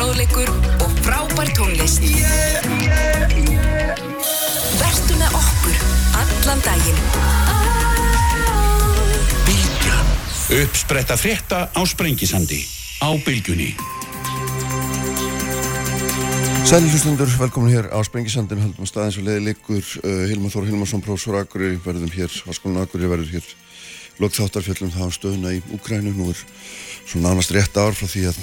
fróðleikur og frábær tónlist. Vertu með okkur allan daginn. Bilgjan. Uppspretta frétta á Sprengisandi. Á Bilgjunni. Sæli hlustundur, velkomin hér á Sprengisandin haldum að staðins og leiði likur uh, Hilmar Þór Hilmarsson, prófessor Akureyri verðum hér, Háskólan Akureyri verður hér lokþáttarfjöllum það á stöðuna í Úkrænu nú er svona nánast rétt ár frá því að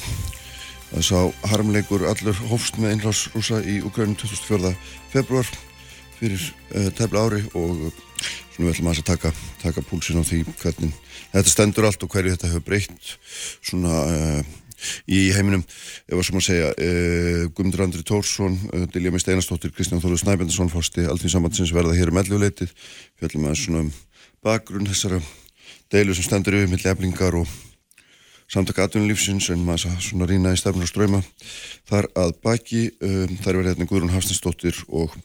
það sá harmleikur allur hófst með einhvers rúsa í Úkrænu 24. februar fyrir uh, tefla ári og uh, svona við ætlum að taka, taka púlsin á því hvernig þetta stendur allt og hverju þetta hefur breytt svona uh, í heiminum, ef að sem að segja uh, Guðmundur Andri Tórsson Dilja Mist Einarstóttir, Kristján Þóruð Snæbendarsson fórsti allþýnsambandsins verða hér um elluleitið fjöldum að svona um bakgrunn þessara deilu sem stendur yfir milli eflingar og samtaka atvinnulífsins en maður að svona rýna í stefnur og ströyma þar að baki um, þar verði hérna Guðrún Hafstinsdóttir og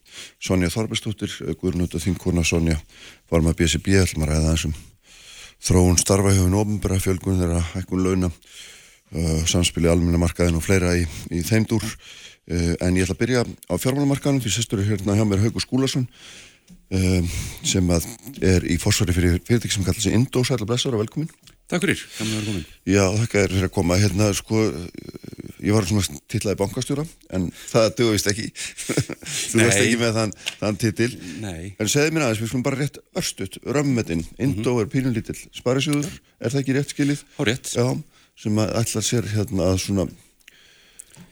Sonja Þorbersdóttir Guðrún auðvitað þinkona Sonja var með BSB, ætlum að ræða þessum þróun starfa í höfun ofnbæra fjölgun þeirra hækkun launa uh, samspili almenna markaðin og fleira í, í þeim dúr. Uh, en ég ætla að byrja á fjármálamarkaðin því sestur er hérna hjá mér Haugur Skúlason uh, sem er í fórsvari fyrir fyrirtæki sem kallar sig Indó, Takk fyrir, kannu vera komin. Já, þakka þér fyrir að koma. Hérna sko, ég var svona tillaði bankastjóra en það dögur vist ekki. Þú veist ekki með þann, þann titil. Nei, en segði mér aðeins, við skulum bara rétt örstut römmetinn, Indó er pínulítill sparisjóður, er það ekki rétt skilið? há rétt. Já, sem að ætlar sér hérna að svona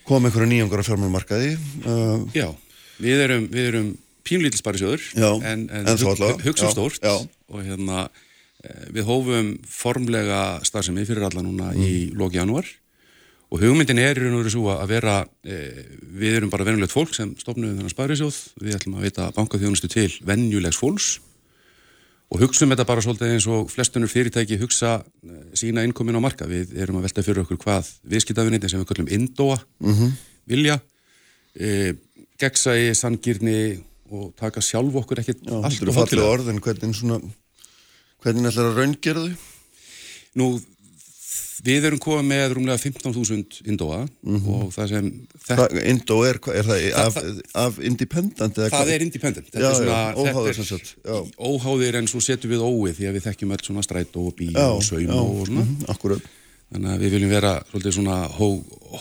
koma einhverja nýjangur á fjármálumarkaði uh, Já, við erum, erum pínlítil sparisjóður en, en, en hug, hugsa stórt og hérna við hófum formlega starfsemi fyrir alla núna í Mm. loki janúar og hugmyndin er í raun og veru svo að vera e, við erum bara venjulegt fólk sem stofnum þennan sparisjóð, við ætlum að veita bankaþjónustu til venjulegs fólks og hugsaum þetta bara svolítið eins og flestunur fyrirtæki hugsa eh, sína innkomin á marka. Við erum að velta fyrir okkur hvað viðskiptafinnitin sem við kallum indóa Mhm. vilja, e, gegnsæi, sangirni og taka sjálf okkur ekkert allt þetta eru of fallið hátíðlega. orð en hvernig svona hvernig ætlar að raungera þau? Nú, við erum komið með rúmlega 15.000 indóa og það sem Hvað, Indó er, er það, af, af independent það hvað? er independent. Þetta Já, er já, svona, óháður þetta sem sagt, já. óháðir en svo setjum við óið því að við þekkjum öll svona strætó og bíl Já, og saum já, og svona. mhm, akkurat Þannig að við viljum vera svolítið svona hó,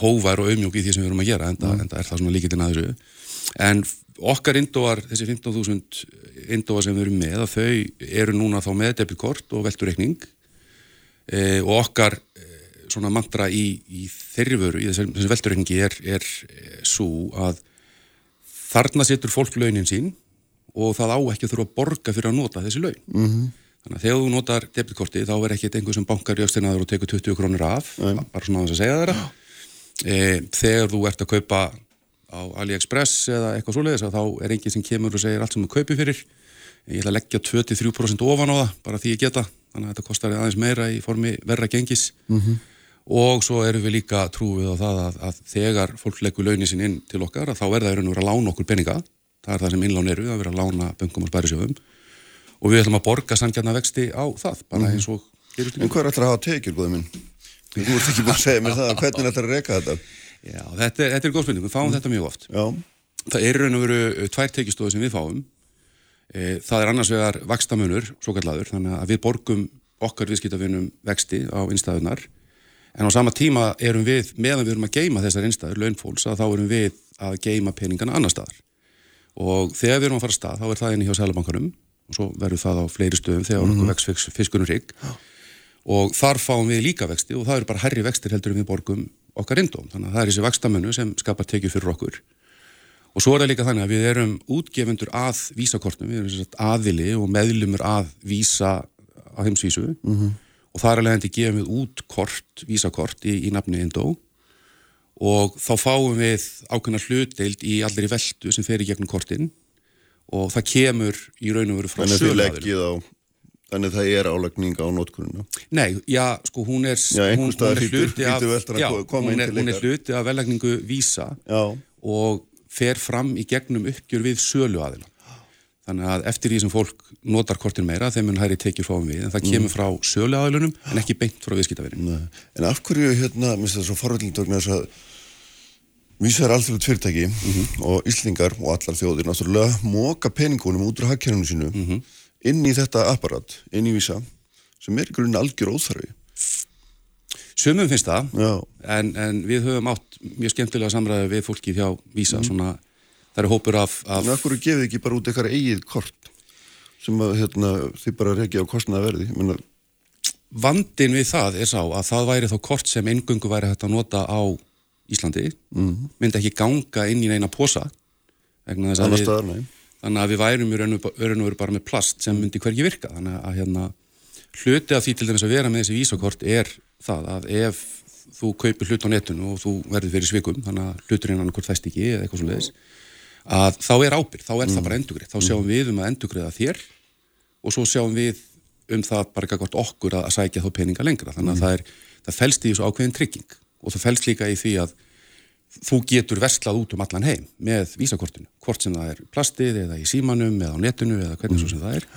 hóvar og auðmjók í því sem við erum að gera, enda, Mm. enda er það svona líkitinn að þessu. En okkar indóar, þessi 15.000 indóar sem við erum með, að þau eru núna þá með debitkort og velturreikning e, og okkar e, svona mantra í, í þeirri vöru, í þessi, þessi velturreikningi er, er e, svo að þarna setur fólk launin sín og það á ekki að þurfa að borga fyrir að nota þessi laun. -hmm. Þannig að þegar þú notar debitkorti þá er ekkert einhver sem bankar í östinaður og tekur 20 krónur af, bara svona á þess að segja þeirra. Þegar þú ert að kaupa á AliExpress eða eitthvað svoleiðis að þá er enginn sem kemur og segir allt sem þú kaupi fyrir. Ég ætla að leggja 23% ofan á það, bara því ég geta. Þannig að þetta kostar aðeins meira í formi verra gengis. -hmm. Og svo erum við líka trúið á það að, að þegar fólk leggur launin sín inn til okkar að þá er það vera að lána okkur peninga. Það er það sem innlán eru, að vera að lána böngum og spærisjóðum. Og við ætlum að borga sangjarna vexti á það, bara eins og gerist Er? Já, þetta er, þetta er góð spurning, við fáum þetta mjög oft. Já, Það eru raun og veru uh, tvær tekistóði sem við fáum. E, það er annars vegar vakstamunur, svo kallaður, þannig að við borgum okkar viðskiptafinnum vexti á innstæðunar. En á sama tíma erum við, meðan við erum að geima þessar innstæður, launfólks, að þá erum við að geima peningana annar staðar. Og þegar við erum að fara að stað, þá er það inn hjá Sælabankanum og svo verður það á fleiri stöðum þegar mm -hmm. okkur vex fiskunum rigg. Og þar fáum við líka vexti og það eru bara herri vextir heldur en við borgum okkar indóm. Þannig að það er þessi vakstamönu sem skapar tekið fyrir okkur. Og svo er það líka þannig að við erum útgefundur að vísakortum, við erum aðili og meðlumur að vísa á heimsvísu -hmm. og það er alveg hendur gefum við út kort, vísakort í, í nafni Indó og þá fáum við ákveðna hlutdeild í allir í veldu sem fer í gegnum kortin og það kemur í raun og veru frá þannig að þið leggið á, þannig að það er álagning á notkununa. Nei, já, sko hún er, Já, hún, hún er hluti af, já, hún er, hún er hluti af velagningu vísa Já, og fer fram í gegnum uppgjör við sölu aðila. Þannig að eftir því sem fólk notar kortin meira, þeim mun hæri tekjur fáum við, en það Mm. kemur frá sölu aðilunum en ekki beint frá viðskiptafinni. Nei. En af hverju hérna, minnst það svo forvöldindögn þess að Vísa er alþjóðlega fyrirtæki og Íslingar og allar þjóðir náttúrulega móka peningunum út úr hagkerfinu sínu inn í þetta apparat, inn í Vísa sem er í grunni algjör óþarfi. Sumum finnst það, en, en við höfum átt mjög skemmtilega samræði við fólki hjá Vísa, svona, það eru hópur af, af en akkur gefið ekki bara út eitthvað eigið kort sem að hérna, þið bara reykja á kostnaða verði. Menna, vandin við það er sá að það væri þá kort sem engungu væri hægt að nota á Íslandi, Mhm. myndi ekki ganga inn í neina posa, þess að staðar, nei. Þannig að við værum í raun og veru bara með plast sem myndi hvergi virka. Þannig að hérna, hluti af því til dæmis að vera með þessi vísakort er það að ef þú kaupir hlut á netinu og þú verður fyrir svikum þannig að hluturinn annað hvort fæst ekki eða eitthvað svo leiðis að þá er ábyrg, þá er það bara endugreið þá sjáum við um að endugreiða þér og svo sjáum við um það bara gagvart okkur að, að sækja þá peninga lengra. Þannig að það, er, það felst í þessu ákveðin trygging og það felst líka í því að þú getur verslað út um allan heim með vísakortinu, hvort sem það er plastið eða í símanum eða á netinu eða hvernig svo sem það er.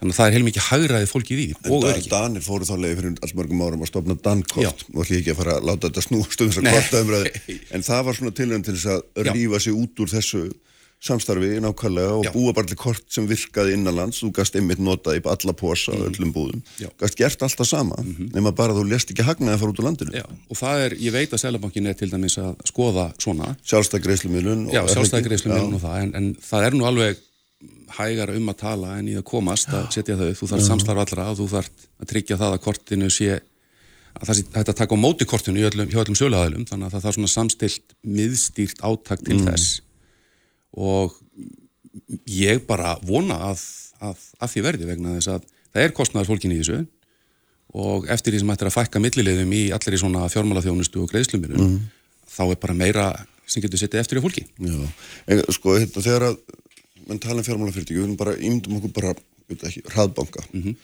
Þannig að það er heilmikið hagraðið fólkið í því og öryggi. Danir fóru þá leið fyrir allmörgum árum að stopna Dankort og ætlum ég ekki að fara að láta þetta snúast um þess að Nei. kortaumræði en það var svona tilhörn til þess að Já. rífa sig út úr þessu samstarfi nákvæmlega og Já. búa bara til kort sem virkaði innanlands þú gast einmitt notað í alla posa og öllum búðum. Já. Gast gert alltaf sama nema bara þú lest ekki hagnaði að fara út úr landinu. Já, og það er, ég veit að Sælabankin er til dæmis að skoða svona. Sjálfstæð greiðslumilun Já, sjálfstæðgreislu og það, en, en það er nú alveg hægara um að tala en í að komast að setja þau, þú þarf samstarf allra og þú þarf að tryggja það að kortinu sé að það sé hægt að taka á móti kortinu í öllum, hjá öllum söluhæðilum, þannig að það þarf svona samstilt miðstýrt átak til þess og ég bara vona að, að, að því verði vegna þess að það er kostnæðar fólkin í þessu. Og eftir því sem ættir að fækka millilegðum í allir í svona fjármálaþjónustu og greiðslumilun þá er bara meira sem getur setið eftir í fólki. Já, en sko hérna, þegar að menn tala um fjármálafyrirtæki, við erum bara ímyndum okkur bara, veit ekki, hraðbanka. Mhm.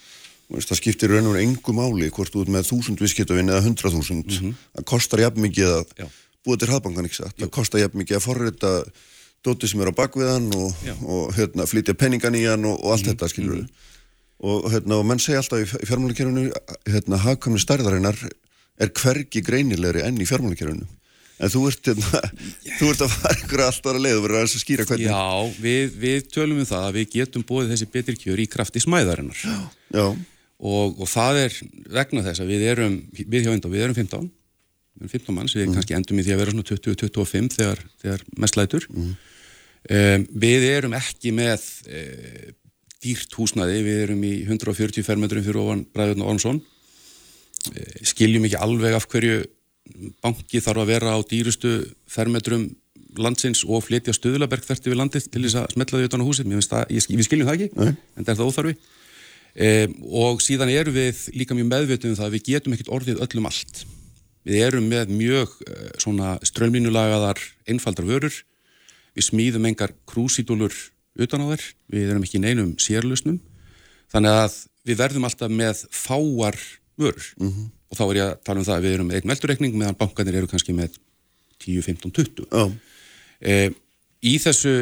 veist, það skiptir raun og engu máli hvort þú ert með þúsund viðskiptavinn eða hundrað þúsund. Það kostar jafn mikið að Mhm. Já. búa til hraðbankan, ekki það kostar jafn mikið að forrita dóti sem er á bakviðan og, Já. Og hérna, flytja penningan í hann og, og allt þetta, skilur við og, hérna, og menn segja alltaf í fjármálakerfinu hérna, hagkamni stærðarinnar er hvergi greinilegri enn í fjármálakerfinu. En þú ert, hérna, þú ert að fara ykkur alltaf að leið og aðeins að skýra hvernig. Já, við, við tölum um það að við getum búið þessi betri kjör í krafti smæðarinnar. Já, og, og það er vegna þess að við erum við hjá Indó, við erum 15 við erum 15 manns, við kannski endum í því að vera svona 20-25 þegar, þegar mest lætur. Um, við erum ekki með e, dýrt húsnæði, við erum í 140 fermetrum fyrir ofan Bræðurinn Ormsson. E, skiljum ekki alveg af hverju banki þarf að vera á dýrustu fermetrum landsins og flytja stöðlaberg þerti við landið til þess að smetla því utan á húsið, það, ég, við skiljum það ekki Nei. en það er það óþarfi. Um, og síðan erum við líka mjög meðvitið um það að við getum ekkert orðið öllum allt við erum með mjög svona strömmínulagaðar einfaldar vörur. Við smíðum engar krúsítúlur utan á þær, við erum ekki neinum sérlusnum þannig að við verðum alltaf með fáar vörur. Og þá er ég að tala um það að við erum með einn veldurreikning meðan bankanir eru kannski með 10, 15, 20 já, e, í þessu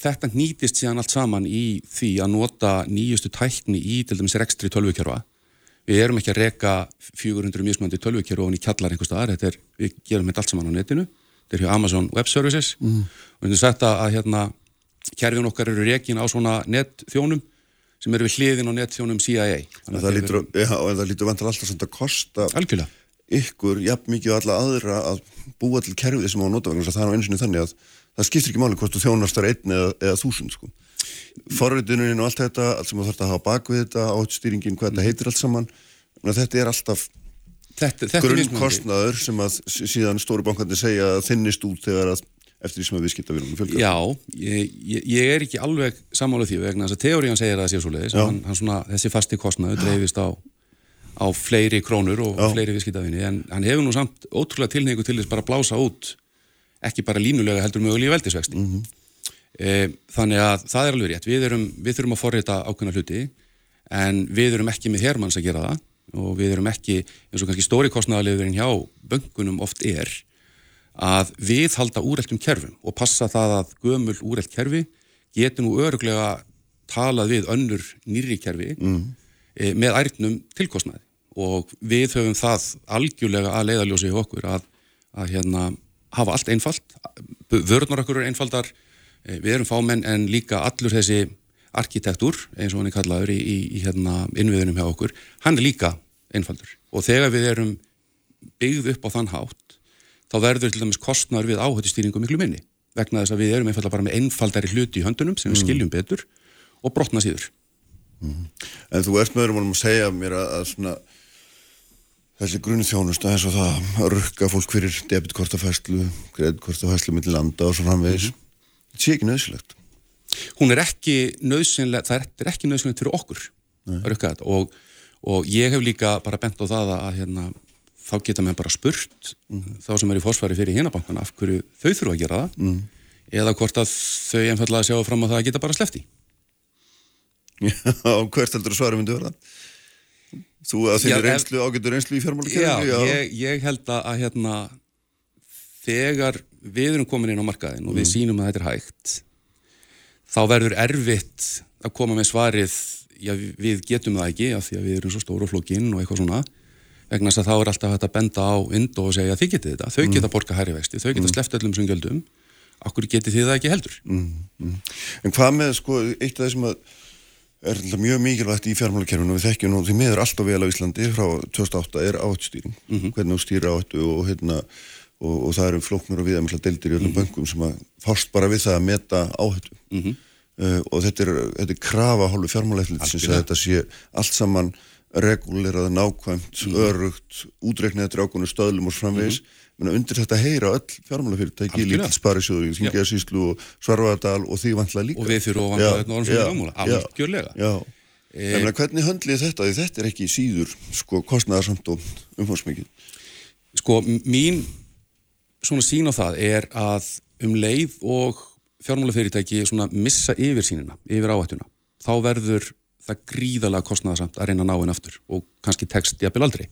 þetta nýtist síðan allt saman í því að nota nýjustu tækni í til dæmis rekstri tölvukjörfa við erum ekki að reka 400 mismöndi tölvukjörfa ofan í kjallar einhver staðar, þetta er, við gerum þetta allt saman á netinu, þetta er hjá Amazon Web Services. Og við erum sagt að, hérna, kerfin okkar eru rekin á svona netþjónum sem eru við hliðin á netþjónum CIA en Þannig að það lítur, já, en það lítur vantar alltaf samt að kosta algjörlega. ykkur jafn mikið og alla aðra að búa til kerfið sem á að nota vegna þess að það er á einu sinni þannig að það skiptir ekki máli hvort þú þjónast þar einn eða, eða þúsund sko. Forritunin og allt þetta allt sem þú þarf að hafa bak við þetta áttstýringin, hvað þetta heitir allt saman. Þetta er alltaf grunnkostnaður sem að síðan stóru bankandi segja að þinnist út þegar að eftir því sem að viðskipta við fjölgar. Já, ég, ég, ég er ekki alveg sammála því vegna þess að teóriðan segir að það sé svo leiðis hann, hann svona, þessi fasti kostnaður dreifist á, á fleiri krónur og Já. fleiri viðskiptafinni en hann hefur nú samt ótrúlega tilhengu til þess bara að blása út ekki bara línulega heldur mögulega í veldisvexti. Mhm. e, þannig að það er alveg rétt við, erum, við þurfum að forrita ákveðna hluti en við erum ekki með hermanns að gera það og við erum ekki eins og kannski stóri kostnaðarliðurinn hjá böngunum oft er að við halda úreltum kerfum og passa það að gömul úrelt kerfi getur nú öruglega talað við önnur nýri kerfi mm. e, með ærnum tilkostnaði og við höfum það algjörlega að leiðaljósi hjá okkur að, að hérna hafa allt einfalt, vörðnar okkur eru einfaldar, við erum fámenn en líka allur þessi arkitektur, eins og hann er kallaður í, í, í hérna, innviðunum hjá okkur, hann er líka einfaldur. Og þegar við erum byggð upp á þann hátt þá verður til dæmis kostnar við áhættustýringu miklu minni. Vegna þess að við erum einfalda bara með einfaldari hluti í höndunum sem við skiljum betur og brotna síður. En þú ert með öðrum að segja mér að, að svona þessi grunni eins og það að rukka fólk fyrir debitkortafæslu, kreditkortafæslu millir landa og svo framvegis þetta sé ekki nöðsilegt. Hún er ekki nöðsynlegt, það er ekki nöðsynlegt fyrir okkur og, og ég hef líka bara bent á það að hérna, þá geta mér bara spurt þá sem er í fórsværi fyrir hinabankana af hverju þau þurfa að gera það eða hvort að þau einfallega sjá fram á það að geta bara slefti. Já, hvert heldur svara myndi verða? Þú að Já, ef- reynslu, ágættur reynslu í Já, fjármálakerfinu? ég, ég held að hérna, þegar við erum komin inn á markaðin og við sínum að þetta er hægt þá verður erfitt að koma með svarið já, við getum það ekki af því að við erum svo stóru og flókin og eitthvað svona. Vegna þess að þá er alltaf hægt að benda á Indo og segja þið getið þetta, þau geta borga hærri vexti þau geta mm. sleppt öllum sem gjöldum. Okkur getið þið það ekki heldur? En hvað með, sko, eitt af þessum að er mjög mikilvægt í fjármálakerfinu og við þekkjum nú því miður alltaf vel á Íslandi frá 2008 er áhættustýring hvernig þú stýra áhættu og hérna og, og það eru flóknur og viðamæsla deildir í öllum bönkum sem að fást bara við það að meta áhættu. Uh, og þetta er, þetta er krafa hálfu fjármálaeflitsins að Algjörlega. þetta sé allt saman regulerað, nákvæmt, örugt útreiknið eftir ákvönu stöðlum og framvegis menna undir þetta heyra öll fjármálafyrirtæki, Algjörlega. lítill sparisjóður, Þingjasíslu og því vantla líka. Og við fyrir ofan þetta orðum sem við ámúla, Já, ég meina hvernig höndlið þetta? Því þetta er ekki síður sko kostnæðarsamt og umfórsmikið sko mín svona sín á það er að um leið og fjármálafyrirtæki svona missa yfir sínina, yfir áhættuna þá verður það gríðalega kostnaðarsamt að reyna að ná henn aftur og kannski tekst jafnvel aldrei.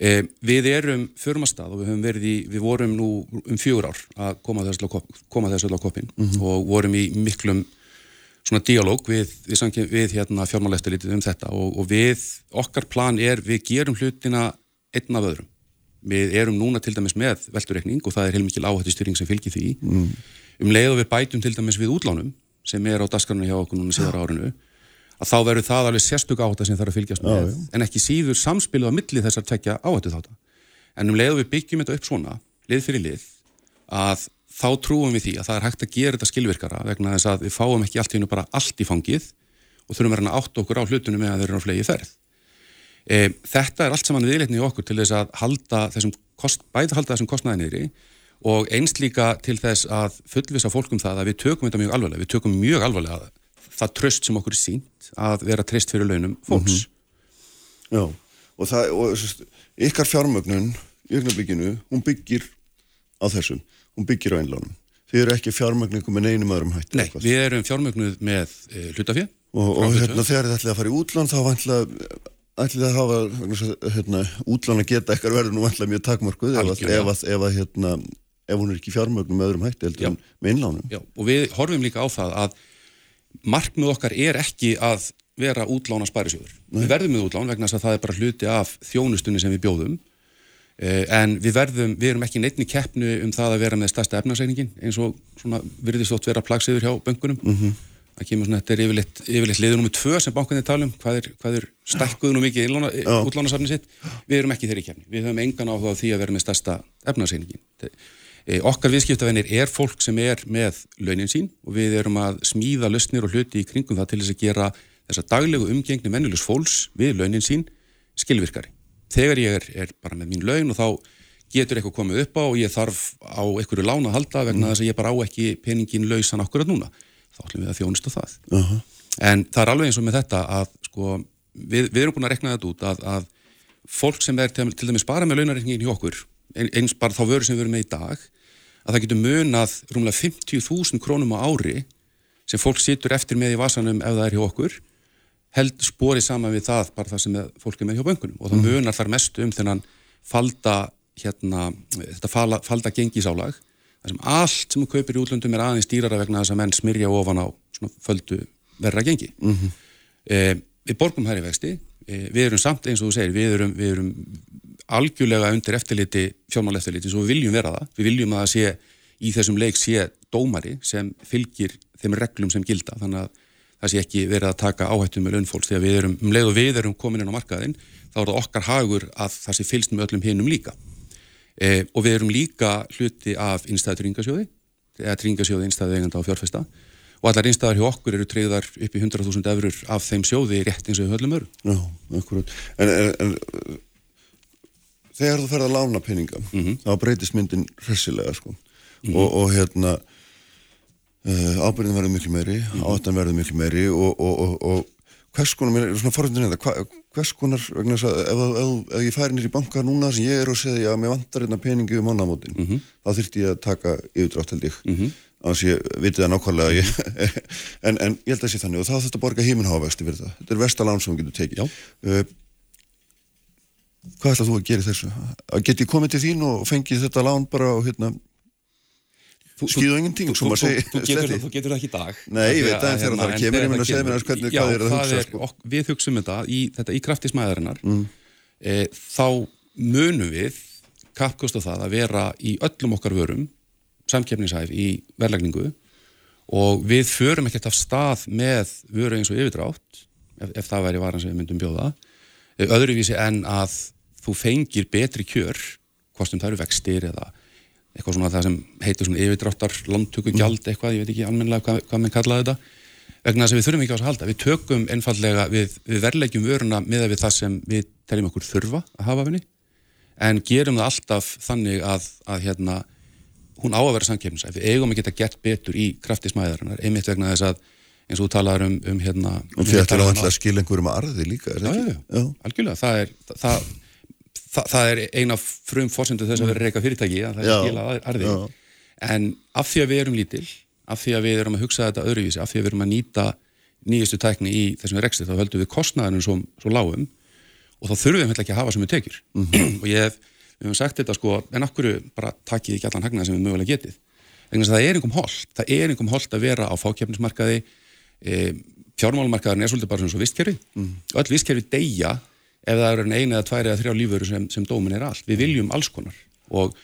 E, við erum förum að stað og við höfum verið í við vorum nú um fjögur ár að koma þessu öll á koppin og vorum í miklum svona dialóg við, við, við hérna fjármálæftilítið um þetta og, og við, okkar plan er við gerum hlutina einn af öðrum við erum núna til dæmis með veltureikning og það er heilmikil áhættu styrring sem fylgir því mm. um leið og við bætum til dæmis við útlánum sem er á daskarnu hjá okkur núna síðar árinu að þá verður það alveg sérstök áhætta sem þarf að fylgjast með en ekki síður samspilu á milli þessar tekja áhættu þáta en um leið og við byggjum þetta upp svona lið fyrir lið að þá trúum við því að það er hægt að gera þetta skilvirkara vegna þess að við fáum ekki allt í hennu bara allt í fangið og þurfum að reyna að átta okkur á hlutunum með að þeir eru á flegi ferð. E, þetta er allt saman viðleitni í okkur til þess að halda þessum kost, bæði halda þessum kostnaði niðri og einst líka til þess að fullvisa fólkum það að við tökum þetta mjög alvarlega, við tökum mjög alvarlega það tröst sem okkur er sínt að vera treyst fyrir launum fólks. Já, og, það, og sest, ykkar fjármögnun í augnablikinu, hún byggir á þessum, hún byggir á einlánum. Þið eru ekki fjármögningu með neinum öðrum hætti Nei, við erum fjármögnuð með e, hlutafjö og, og hérna, þegar þið ætlið að fara í útlán þá vantlega ætlið að hafa hérna, útlán að geta ekkar verður nú vantlega mjög takmörkuð ef, ef, ef, hérna, ef hún er ekki fjármögnum með öðrum hætti heldur en með innlánum Já, og við horfum líka á það að markmið okkar er ekki að vera útlána sparisjóður. Við verðum með útlán vegna þess að það er bara hluti af þjónustunni sem við bjóðum eh, en við verðum, við erum ekki neittni keppnu um það að vera með stærsta efnarseiningin eins og svona virðist þótt vera plagsiður hjá bönkunum. -hmm. Það kemur svona, þetta er yfirleitt, yfirleitt liður nummið tvö sem bankunni talum, hvað er, hvað er stækkuð nú mikið innlána, útlánasafni sitt. Við erum ekki þeirri keppni. Við höfum engan áhuga á því að vera með stærsta efnarseiningin. E, okkar viðskiptavennir er fólk sem er með launin sín og við erum að smíða lausnir og hluti í kringum það til þess að gera þessa daglegu umgengni mennulegs fólks við launin sín skilvirkari. Þegar ég er, er bara með mín laun og þá getur eitthvað komið upp á og ég þarf á einhverju lána að halda vegna þess að ég bara á ekki peningin lausan akkurat núna. Þá ætlum við að þjónusta það. uh -huh. En það er alveg eins og með þetta að sko, við, við erum búin að rekna þetta út að, að fólk sem er til, til dæmis bara með launareikningin hjá okkur, ein- eins bara þá vöru sem við erum með í dag, að það getur munað rúmlega 50.000 krónum á ári sem fólk situr eftir með í vasanum ef það er hjá okkur, held sporið saman við það bara það sem er, fólk er með hjá böngunum og það munar þar mest um þennan falda, hérna, þetta falda gengisálag þar sem allt sem þú kaupir í útlöndum er aðeins dýrara vegna þess að menn smyrja ofan á svona földu verra gengi. e, við borgum hærri vexti, e, við erum samt eins og þú segir, við erum, við erum algjörlega undir eftirliti, fjármáleftirliti, svo við viljum vera það. Við viljum að það sé í þessum leik sé dómari sem fylgir þeim reglum sem gilda. Þannig að það sé ekki verið að taka áhættum með launfólks þegar við erum, um leið og við erum komin inn á markaðin, þá er það okkar hagur að það sé fylgst með öllum hinnum líka. E, og við erum líka hluti af innstæðu tringasjóði, eða tringasjóði innstæðu eiganda á fjárfesta og allar innstæðar hjá okkur eru treyðar upp í 100.000 eurur af þeim sjóði rétt eins og við höllum öru. Já, akkurat. En, en, en þegar þú ferð að lána peninga, mm -hmm. þá breytist myndin hressilega, sko. Mm -hmm. og, og hérna uh, ábyrðin verður miklu meiri, mm -hmm. áttan verður miklu meiri og, og, og hvers konar, er svona forhundin þetta, hva, hvers konar, vegna þess að ef, ef, ef ég færi nýri í banka núna sem ég er og segja að mér vantar hérna peningi um mannamótin, þá þurfti ég að taka yfirdrátt held ég. Að ég viti það nákvæmlega ég, en, en ég held að það sé þannig. Og þá þurft að borga híminhávægsti fyrir það. Þetta er vestalán sem við getum tekið. Uh, hvað ætlað þú að gera þessu? að geti komið til þín og fengið þetta lán bara og hérna skýðu ingenting þú, þú, þú, getur, þú getur það ekki í dag nei, ég veit það en þegar það kemur ég minna að segja mér hvernig hvað er að hugsa sko. við hugsaum þetta í, krafti smæðarinnar mm. e, þá munum við kappkosta það að vera í öllum okkar vörum samkefnishæf í verlegningu og við förum ekkert af stað með vöru eins og yfirdrátt ef, ef það væri varan sem við myndum bjóða öðruvísi en að þú fengir betri kjör hvort það eru vextir eða eitthvað svona það sem heitir svona yfirdráttar landtöku gjald eitthvað, ég veit ekki almenlega hvað, hvað með kallaði þetta vegna þess að við þurfum ekki á þess að halda. Við tökum einfallega, við, við verlegjum vöruna með við það sem við teljum okkur þurfa að hafa finni en gerum það alltaf þannig að, að hérna hún á að vera samkefnisæf, við eigum að geta gert betur í krafti smæðarinnar, einmitt vegna þess að eins og þú talaður um, um hérna og að það er að skilja einhverjum að arði líka er já, já, já, algjörlega, það er það, það, það er eina frum fórsendu þess að vera reyka fyrirtæki að það er skilja arði. En af því að við erum lítil af því að við erum að hugsa þetta öðruvísi af því að við erum að nýta nýjastu tækni í þessum reksti, þá höldum við kostnæðanum svo, svo lágum og þá þurfum við ekki að hafa sem við tekjur. Mm -hmm. og ég hef við hefum sagt þetta sko, en okkur bara takkið ekki allan hagnaði sem við mögulega getið? Þannig að það er einhverjum hold, það er einhverjum hold að vera á fákjöfnismarkaði e, fjármálumarkaðarinn er svolítið bara svona svo vistkerfi mm. öll vistkerfi deyja ef það eru eina eða tvær eða þrjá lífuru sem, sem dómin er allt, við viljum alls konar. Og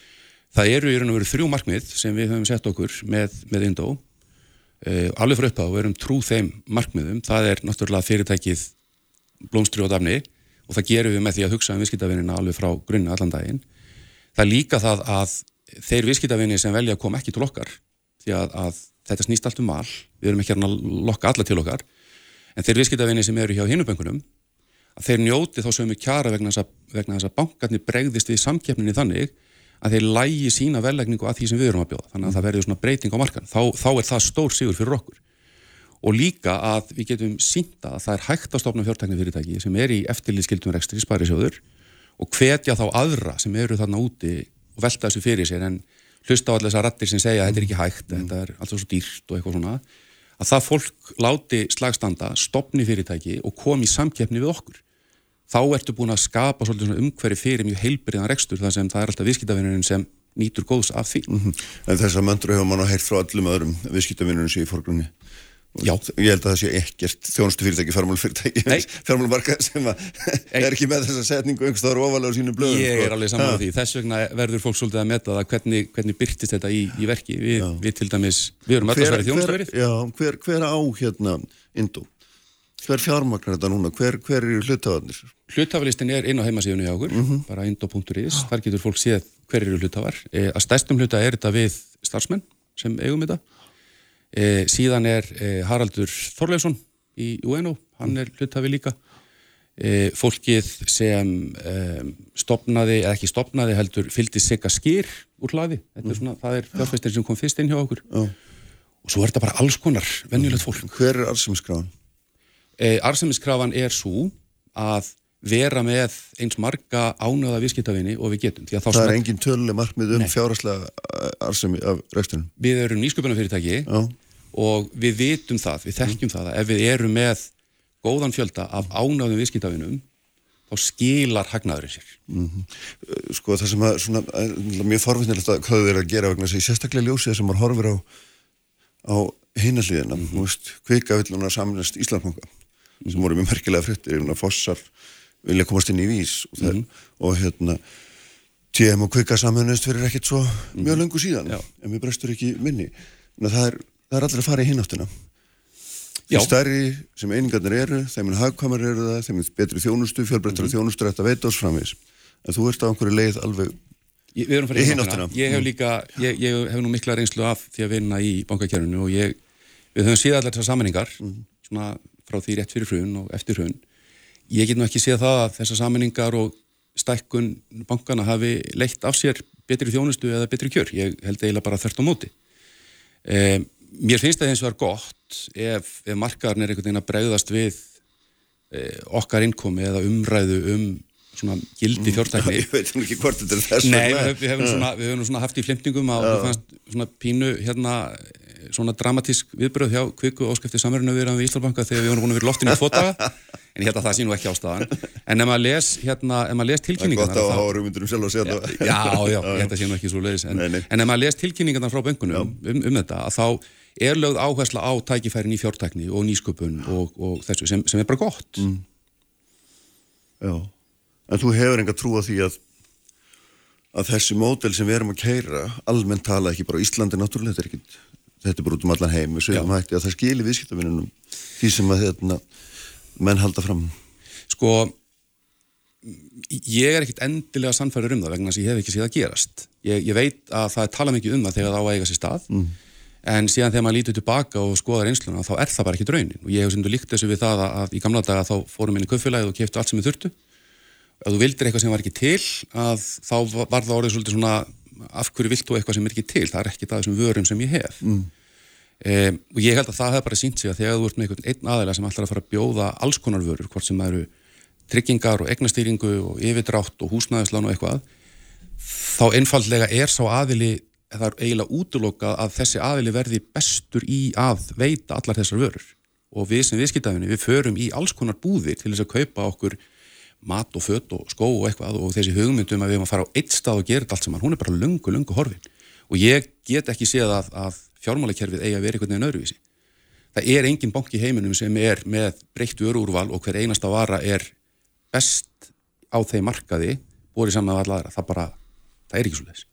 það eru í raun og veru þrjú markmið sem við höfum sett okkur með, með Indó. E, alveg fyrir upp á og erum trú þeim markmiðum, það er náttúrulega fyrirtækið blómstri og dafni og það gerum við með því að hugsa um viðskiptavinnina alveg frá grunna allan daginn. Það er líka það að þeir viðskiptavinni sem velja kom ekki til okkar því að, að þetta snýst allt um val, við erum ekki að lokka alla til okkar, en þeir viðskiptavinni sem eru hjá hinuböngunum, að þeir njóti þá sömu kjara vegna þess að, vegna þess að bankarnir bregðist við samkeppninni þannig að þeir lægi sína vellegningu að því sem við erum að bjóða, þannig að það verður svona breyting á markan, þá, þá er það stór sigur fyrir okkur og líka að við getum sínta að það er hægt að stopna fjártækni fyrirtæki sem er í eftirlýðskildum rekstri spærisjóður og hvetja þá aðra sem eru þarna úti og velta þessu fyrir sér en hlusta á allir þessar rattir sem segja að þetta er ekki hægt, mm. þetta er alltaf svo dýrt og eitthvað svona, að það fólk láti slagstanda, stopni fyrirtæki og komi samkeppni við okkur. Þá ertu búin að skapa umhverfi fyrir mjög heilbriðan rekstur þar sem það er alltaf viðskiptavinnurinn sem nýtur góðs af því. Mm -hmm. En þess að möndru hefur mann að heyrt frá allum öðrum viðskiptavinnurinn sem í fórgrunni. Já. Ég held að það sé ekkert þjónustu fyrirtæki, fjármálufyrirtæki, fjármálumarka sem er ekki með þessa setningu einhvers þar ofalega á sínu blöðum. Ég er sko. alveg saman á því. Þess vegna verður fólk svolítið að metta það hvernig, hvernig byrtist þetta í, í verki. Vi, við til dæmis, við erum alltaf sverið þjónustuverið. Já, hver, hver á hérna Indó? Hver fjármagnar þetta núna? Hver, hver eru hlutafarnir? Hlutafalistin er inn á heimasíðunni hjá okkur, mm -hmm. bara indo.is. Þar getur fólk séð hver eru hlutafar. E, að stærstum hluta er þetta við starfsmenn sem eigum þetta E, síðan er e, Haraldur Þorleifsson í UNO, hann er hlutafi líka. E, fólkið sem stopnaði, eða ekki stopnaði, heldur fylgdi sigga skýr úr hlaði. Mm. Er svona, það er fjárfæstir sem kom fyrst inn hjá okkur. Já. Og svo er þetta bara alls konar venjulegt fólk. Hver er arsemiskrafan? Arsemiskrafan er svo að vera með eins marga ánöða viðskiptavinni og við getum. Það er svona... engin töluleg markmið um fjárhastlega arsemi af rekstunum? Við erum nýsköpunarfyrirtæki og við vitum það, við þekkjum mm. það að ef við erum með góðan fjölda af ánöðum viðskiptavinnum þá skilar hagnaðurinn sér. Mm -hmm. Sko það sem að svona, mjög forvinnilegt að hvað þau eru að gera vegna þess að sérstaklega ljósið sem maður horfir á á hinalíðina, mm -hmm. kvika villunar samanlist Íslandmanga sem voru mjög merkilega frittir, fossar vilja komast inn í vís og, Mhm. mm og hérna TM og kvika samhennist fyrir ekkert svo mjög löngu síðan Mhm. Já. en mér brestur ekki minni að það er, það er allir að fara í hináttina því stærri sem einingarnir eru þeim er hagkvæmar eru það, þeim er betri þjónustu fjölbreyttara Mhm. þjónustu þetta veit ás framvís en þú ert á einhverju leið alveg Ég, við Í farið í hina bankana. áttina. Ég hef líka, ég, ég hef nú mikla reynslu af því að vinna í bankakerfinu og ég, við höfum séð allar þessar sammenningar, svona frá því rétt fyrir hrun og eftir hrun. Ég get nú ekki séð það að þessar sammenningar og stækkun bankana hafi leitt af sér betri þjónustu eða betri kjör. Ég held eiginlega bara þert á móti. Eh, mér finnst það eins og er gott ef, ef markaðarn er einhvern veginn að bregðast við eh, okkar innkomi eða umræðu um svona gildi fjórtækni. ég veit ekki hvort þetta er þess Nei, við, hefum svona, við hefum nú svona haft í flimtingum að við fannst svona pínu hérna svona dramatísk viðbröð hjá kviku áskipti samverðinu við við Íslandbanka þegar við vorum búin að vera loftinu í daga. En ég held að það sé nú ekki ástæðan. En ef maður les, hérna, les það er gott að þá- hafa rumundurum sjálf að segja það Já, já, ég held að sé nú ekki svo leiðis en, en ef maður les tilkynningarnar frá böngunum um, um þetta að þá er lögð áhersla á tækifærin í fjórtækni og nýsköpun og, og þessu sem, sem er bara gott. Mm. Já, en þú hefur enga trú á því að að þessi mótel sem við erum að keira almennt tala ekki bara á Íslandi náttúrulega þetta er, ekki, þetta er bara út um allan heim. Við sögum hætti að það skili viðskiptavinnunum því sem að hérna, menn halda fram. Sko ég er ekkit endilega sannfæður um það vegna þess að ég hef ekki séð að gerast. Ég, ég veit að það er talað mikið um það þegar það á að eiga sér stað Mm. en síðan þegar maður lítur tilbaka og skoðar einsluna þá er það bara ekki draunin og ég hef sem þú líkt þessu við það að, að í gamla daga þá fórum inn í kaupfélagið og keftu allt sem við þurftu. Ef þú vildir eitthvað sem var ekki til að þá var það orðið svolítið svona af hverju vilt þú eitthvað sem er ekki til? Það er ekki það þessum vörum sem ég hef. Mm. Um, og ég held að það hefði bara sínt sig að þegar þú ert með einhvern einn aðeila sem ætlar að fara að bjóða alls konar vörur, hvort sem það eru tryggingar og egnastýringu og yfirdrátt og húsnæðislán og eitthvað þá einfaldlega er sá aðili það er eiginlega útlokað að þessi aðili verði bestur í að veita allar þessar vörur. Og við sem viðskiptafinni við förum í alls konar búðir til þess að kaupa okkur mat og fött og skó og eitthvað og þessi hugmyndum að við erum að fara á eitt stað og gera þetta allt saman, hún er bara lungu, lungu horfin. Og ég get ekki séð að, að fjármálakerfið eigi að vera einhvern veginn öðruvísi. Það er engin bank í heiminum sem er með breytt vöruúrval og hver einasta vara er best á þeim markaði borið saman með alla aðra, það bara það er ekki svo leiðis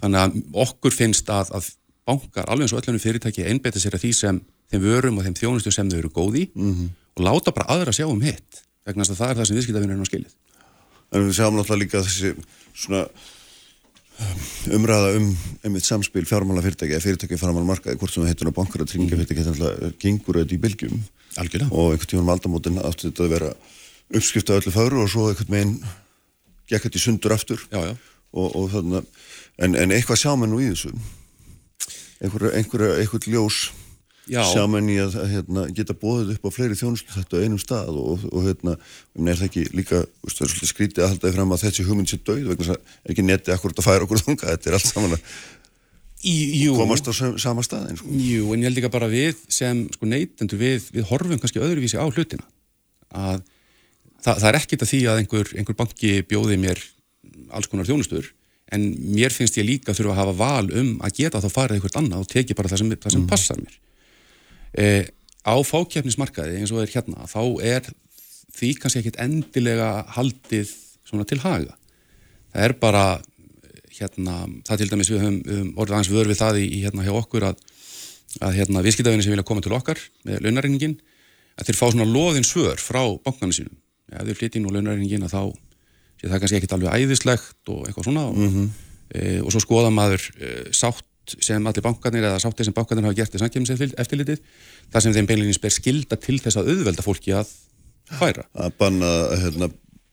þannig að okkur finnst að, að bankar alveg eins og öllunum fyrirtæki einbeita sér að því sem þeim vörum og þeim þjónustu sem þau eru góð í -hmm. og láta bara aðra sjá um hitt vegna að það er það sem viðskiptavinnurinn á skilið. En við sjáum náttúrulega líka þessi svona umræða um einmitt samspil fjármála fyrirtæki eða fyrirtæki fjármála markaði, hvort sem það heitur á bankar að tryggja fyrirtæki þetta náttúrulega gengur auðvitað í bylgjum Algjörlega. og einhvern tímanum aldamótin átti þetta að vera uppskrift af öllu fagru og svo einhvern veginn gekk þetta í sundur aftur Já, já. og, og þannig að en, en eitthvað sjá menn nú í þessu einhver, einhver, einhver ljós Menn í að, hérna, geta bóðið upp á fleiri þjónustu þetta á einum stað og, og hérna, er það ekki líka það skrítið að halda því fram að þessi hugmynd sé döið vegna þess að er ekki netti akkurat að færa okkur þunga þetta er allt saman að Í, jú, komast á sam- sama staðin sko. jú, en ég held líka bara við sem sko, neytendur við, við horfum kannski öðruvísi á hlutina. Að það, það er ekkit að því að einhver, einhver banki bjóði mér alls konar þjónustur en mér finnst ég líka þurfa að hafa val um að geta þá farið einhvert annað og teki bara það sem, það sem passar mér e, á fákjefnismarkaði eins og er hérna þá er því kannski ekkit endilega haldið til haga. Það er bara hérna, það til dæmis við höfum, höfum orðið aðeins vör við það í, hérna hjá okkur að, að hérna viðskiptafinni sem vilja koma til okkar með launarreyningin, að þeir fá svona loðin svör frá bankana sínum. Ef þeir flytja inn á launarreyningin að þá sé það kannski ekkit alveg æðislegt og eitthvað svona. Og, e, og svo skoða maður e, sátt sem allir bankarnir eða sáttið sem bankarnir hafa gert í samkjöfniseftilitið þar sem þeim beinleginins ber skilda til þess að auðvelda fólki að færa. Að banna hérna,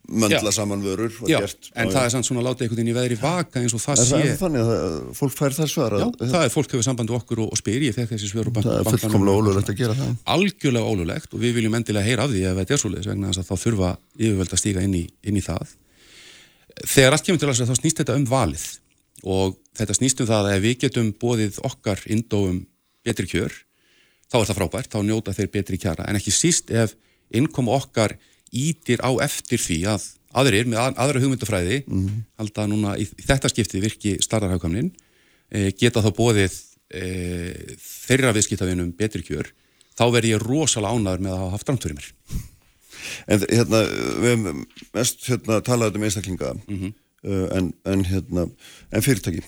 möndla saman vörur Já, gert. en á- það er samt svona að láta einhvern veginn í veðri vaka eins og það sé það er þannig að fólk fær það svar Já, að, það er fólk hefur samband við okkur og, og spyr ég fekk þessi svör og bank, það er fullkomlega ólulegt að gera það. Algjörlega ólulegt og við viljum endilega heyra af því ef þetta er svoleiðis vegna þess að þá þurfa yfirvöld að stíga inn í, inn í það. Þegar allt kemur til að þá snýst þetta um valið og þetta snýst um það að ef við getum bóðið okkar indóum betri kjör, þá er það frábært þá njóta þeir betri kjara, en ekki síst ef innkomu okkar ítir á eftir því að aðrir með að, aðra hugmyndafræði halda núna í, þetta skipti virki starðarhagkamnin e, geta þá bóðið e, þeirra viðskiptavinum betri kjör þá verð ég rosalega ánæður með að hafa haft mér. En hérna, við hefum mest hérna, talað um einstaklinga. Mm en, en hérna, en fyrirtæki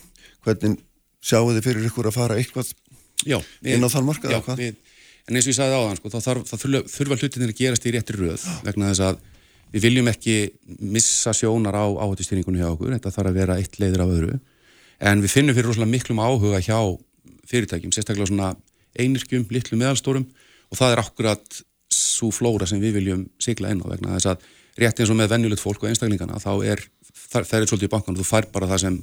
hvernig sjáu þið fyrir ykkur að fara eitthvað Já, inn á þann markað við, en eins og ég sagði áðan sko, þá þurfa, þurfa hlutinir að gerast í réttri röð vegna þess að við viljum ekki missa sjónar á áhættustýringunni hjá okkur, þetta þarf að vera eitt leiðir af öðru. En við finnum fyrir rosalega miklum áhuga hjá fyrirtækjum, sérstaklega svona einirkjum, litlu meðalstórum. Og það er akkurat svo flóra sem við viljum sigla inn á vegna þess að rétt eins og með venjulegt fólk og einstaklingana þá er, það, það er svolítið í bankan og þú fær bara það sem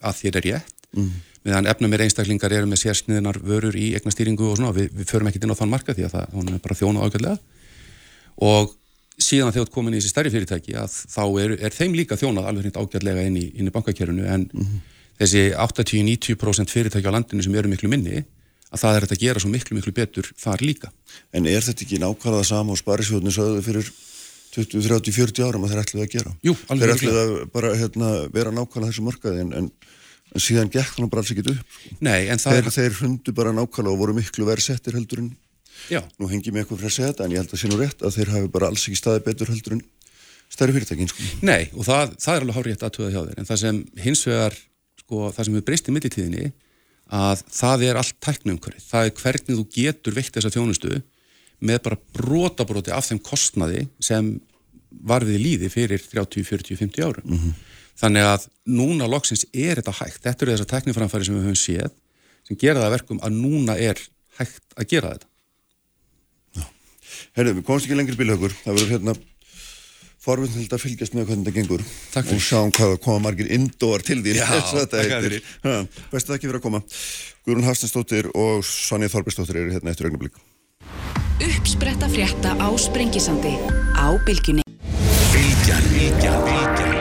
að þér er rétt mm. meðan efna mér einstaklingar eru með sérsniðinar vörur í eignastýringu og svona, við, við förum ekkert inn á þann marka því að það hún er bara þjóna ágætlega og síðan þegar þú komin í þessi stærri fyrirtæki að þá er, er þeim líka þjónað alveg hreint ágætlega inn í, inn í bankakerfinu en mm. þessi 80-90% fyrirtæki á landinu sem eru miklu minni að það er að gera svo miklu miklu betur þar líka. En er þetta ekki nákvæmlega sama og sparisjóðinu sögðu fyrir 20, 30, 40 árum að þeir ætluði að gera? Jú, alveg Þeir ætluði að bara hérna, vera nákvæmlega þessu markaði en, en, en síðan gekk hann bara alls ekkit upp. Nei, en það Þeir, þeir hundu bara nákvæmlega og voru miklu verið settir heldur en Já, nú hengi mig eitthvað fyrir að segja þetta en ég held að sé nú rétt að þeir hafi bara alls ekki staði betur heldur en stærri fyrirtækin sko. Nei, og það, það er alveg hárétt aðtöða hjá þér, en það sem hins vegar, sko, það sem við breyst í millitíðinni, að það er allt tæknumhverfið. Það er hvernig þú getur veikt þessa þjónustu með bara brotabróti af þeim kostnaði sem var við líði fyrir 30, 40, 50 árum. Þannig að núna loksins er þetta hægt. Þetta eru þessar tækniframfæri sem við höfum séð, sem gera það að verkum að núna er hægt að gera þetta. Herðu, við komumst ekki lengri bílhaugur það verður hérna forvindnild að fylgjast með hvernig þetta gengur Takk fyrir. og sjáum hvað koma margir indóar til því Já, þér fyrir. Best að ekki vera að koma Guðrún Hafstinsdóttir og Sonja Þorbergsdóttir eru hérna eftir augnablík Uppspretta frétta á Sprengisandi á Bylgjunni. Bylgjan, bylgjan, bylgjan,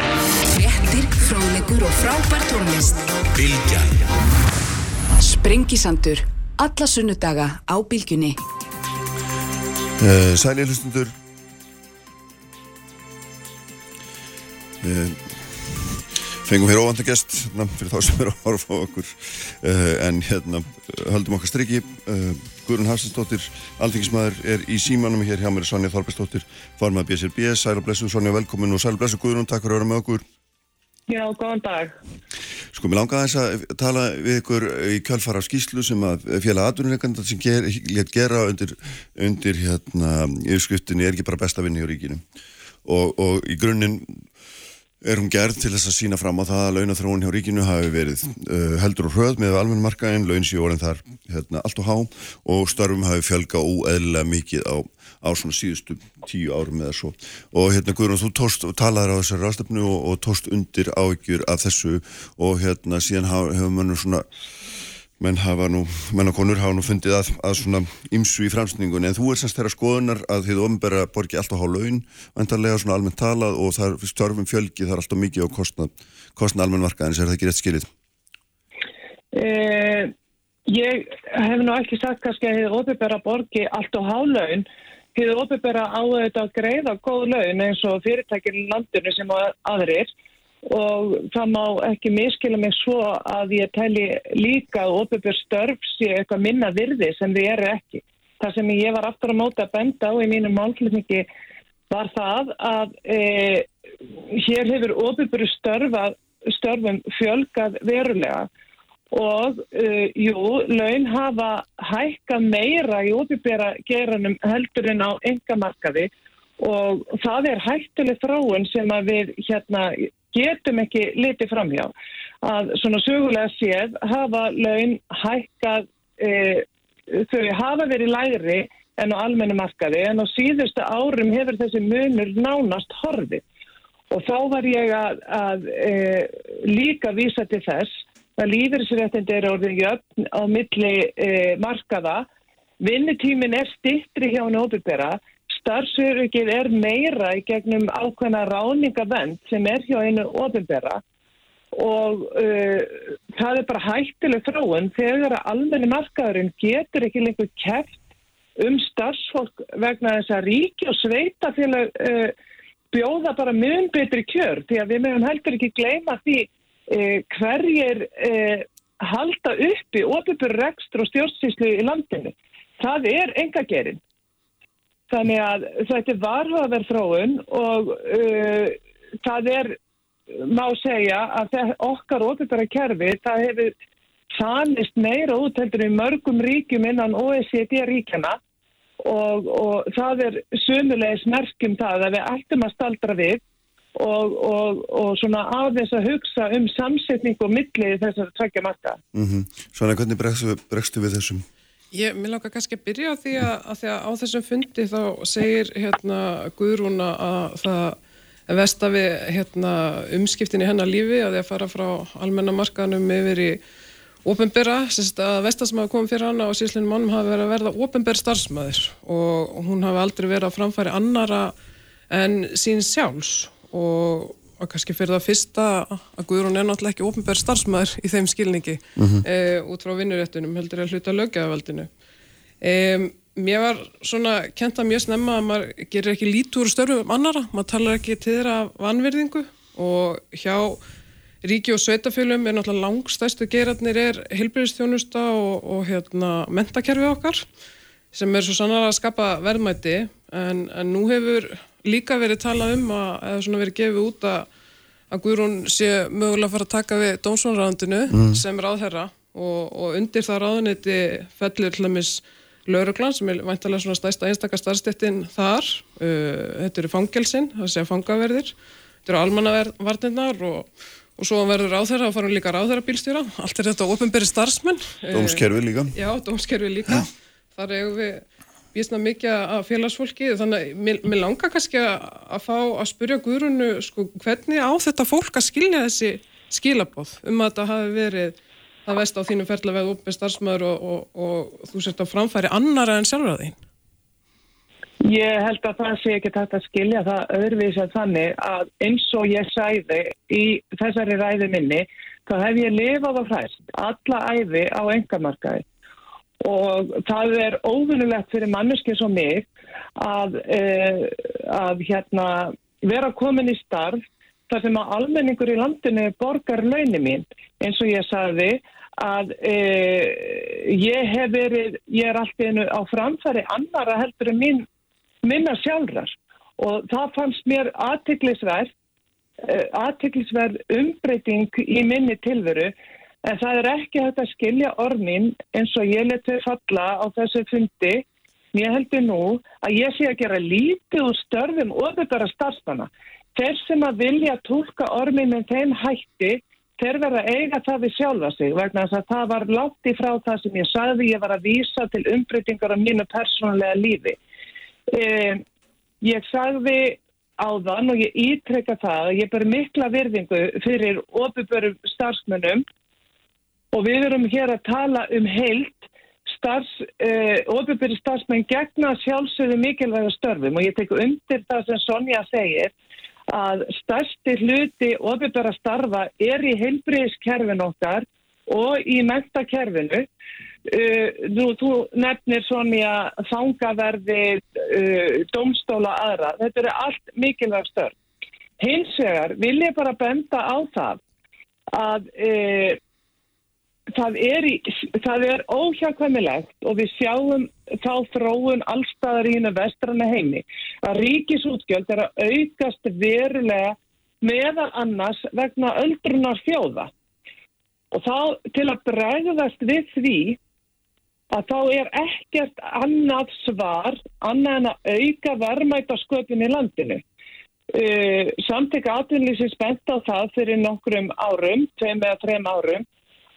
Fréttir, fróðlegur og frábær tónlist. bylgjan Sprengisandur. Alla sunnudaga á Bylgjunni. uh, Sæli hlustundur uh, Fengum hér óvanda gest fyrir þá sem eru að horfa á okkur uh, en hérna höldum okkar striki uh, Guðrún Hafstinsdóttir Alþingismæður er í símanum hér hjá mér Sonja Þorbergsdóttir formað BSRB, Sæl og blessu Sonja velkomin og Sæl og blessu Guðrún, takk fyrir að vera með okkur. Já, góðan dag. Sko, mér langaði þess að tala við ykkur í kjálfara skýslu sem að félag atvinnuleikanda sem ger, létt gera undir, undir hérna yfirskriftinni er ekki bara besta vinni á ríkinu? Og, og í grunninn er hún gerð til þess að sína fram á það að launathróun hjá ríkinu hafi verið uh, heldur og hröð með almenn markaðin, laun séu orðin þar hérna, allt og há og starfum hafi fjölga óeðlilega mikið á, á svona síðustu tíu árum eða svo. Og hérna Guðrún, þú tóst og talaður á þessari ráðstöfnu og, og tóst undir áhyggjur af þessu og hérna síðan hefur mönnum svona menn hafa nú, menn og konur hafa nú fundið að, að svona ymsu í framsningunni en þú er semst þeirra skoðunar að þið ofnbæra borgi alltaf há laun, vantarlega svona almennt talað og það er störfum fjölgi það er alltaf mikið á kostnað, kostnað almenn markaðins er það ekki rétt skilið? Eh, ég hef nú ekki sagt kannski að hefur opibera borgi allt og hálaun. Hefur opibera á þetta að greiða góð laun eins og fyrirtækir í landinu sem að- aðrir og það má ekki miskila mig svo að ég telli líka að opibera störf sé eitthvað minna virði sem þið eru ekki. Það sem ég var aftur að móta að benda á í mínum málflutningi var það að e, hér hefur störfað, störfum fjölgað verulega og uh, jú, laun hafa hækka meira í opibera geranum heldur en á engamarkaði og það er hættuleg þróun sem við hérna getum ekki litið framhjá. Að svona sögulega séð hafa laun hækkað, uh, þau hafa verið lægri en á almennu markaði en á síðustu árum hefur þessi munur nánast horfið. Og þá var ég að, að e, líka vísa til þess að lífeyrisréttindi eru orðin jöfn á milli e, markaða. Vinnutímin er stittri hjá henni Starfsörugið er meira í gegnum ákveðna ráningavend sem er hjá henni óbyrgera og uh, það er bara hættileg þróun þegar að almenni markaðurinn getur ekki lengur keft um starfsfólk vegna þess að ríki og sveitafélag uh, bjóða bara mun betri kjör því að við meðum heldur ekki gleyma því uh, hverjir uh, halda uppi opibur rekstur og stjórnsýslu í landinu. Það er engagerinn. Þannig að þetta er varhaverð þróun og uh, það er, má segja, að okkar óbyrgara kerfi, það hefur sannist meira útheldur í mörgum ríkjum innan OECD-ríkjana og, og það er sömulegis merkjum það að við ættum að staldra við og, og, og svona aðeins að hugsa um samsetning og millið þessar tveggja marka. Mm Svona, hvernig bregstu, bregstu við þessum? Ég, mér langar kannski að byrja á því að, að því að á þessum fundi þá segir hérna Guðrúna að það vest að við hérna, umskiptin í hennar lífi að því að fara frá almennamarkanum yfir í ópenbera, að vestar sem hafa komið fyrir hana og síðslinni mannum hafa verið að verða ópenber starfsmæður og hún hafa aldrei verið að framfæri annara en sín sjálfs og, og kannski fyrir það fyrsta að Guðrún er náttúrulega ekki ópenber starfsmæður í þeim skilningi mm -hmm. e, út frá vinnuréttunum heldur að hluta lögjaðavaldinu e, mér var svona kent að mjög snemma að maður gerir ekki lítur störfum annara, maður talar ekki til þeirra vanverðingu og hjá Ríki og sveitafölum er náttúrulega langstæstu geratnir er heilbyrjastjónusta og, og hérna, mentakerfi okkar sem er svo sannar að skapa verðmæti en, en nú hefur líka verið talað um að, eða svona verið gefið út að, að Guðrún sé mögulega að fara að taka við dómsvonræðandinu mm. sem ráðherra og, og undir það ráðuniti fellur hlæmis lauruglan sem er væntalega svona stæsta einstakar starfstettin þar, uh, þetta eru fangelsin, það sé að fangaverðir, þetta eru almannavarnirnar og og svo verður ráðherra og farum líka ráðherra bílstjóra allt er þetta ofinberi starfsmenn. Dómskerfi líka. Já, dómskerfi líka. Ja. þar eigum við býstna mikið af félagsfólki þannig að mér, mér langar kannski að, fá að spurja Guðrunu sko, hvernig á þetta fólk að skilja þessi skilabóð um að þetta hafi verið það vest á þínu ferðlega veð ofinberi starfsmæður og, og, og, þú sért að framfæri annara en sjálfur að þín? Ég held að það sé ekki þetta að skilja það öðruvís að þannig að eins og ég sæði í þessari ræði minni þá hef ég lifað á hræst alla æfi á engamarkaði og það er óvinnulegt fyrir manneskið svo mig að, eh, að hérna, vera komin í starf þar sem að almenningur í landinu borgar launi mín. Eins og ég sagði að eh, ég hef verið, ég er alltaf einu á framfæri annara heldur en mín minna sjálfrar. Og það fannst mér aðtiklisverð eh, aðtiklisverð umbreyting í minni tilveru en það er ekki hægt að skilja ormin eins og ég leti falla á þessu fundi. Mér heldur nú að ég sé að gera lítið úr störfum ofurbara starfstana þeir sem að vilja tólka ormin með þeim hætti þeir verða eiga það við sjálfa sig vegna að það var látt í frá það sem ég sagði. Ég var að vísa til umbreytingar á mínu persónulega lífi. Eh, ég sagði áðan og ég ítrekka það að ég ber mikla virðingu fyrir ofubörum starfsmönnum og við erum hér að tala um heilt starfs, eh, ofuböru starfsmenn gegna sjálfsögðu mikilvæga störfum og ég tek undir það sem Sonja segir að stærsti hluti ofuböra starfa er í heilbriðiskerfin okkar og í mentakerfinu Uh, nú, þú nefnir svona fangaverði, uh, domstóla aðra. Þetta eru allt mikilvæg störn. Hins vegar vil ég bara benda á það að uh, það er, er óhjákvæmilegt og við sjáum þá þróun allstaðar í húnu vestrana heimi að ríkisútgjöld er að aukast verulega meðal annars vegna öldrunar fjóða. Og þá til að bregðast við því að þá er ekkert annað svar annað en að auka verðmætasköpun í landinu. Uh, Samteka atvinnlýsins bent á það fyrir nokkrum árum, tveim eða þreim árum,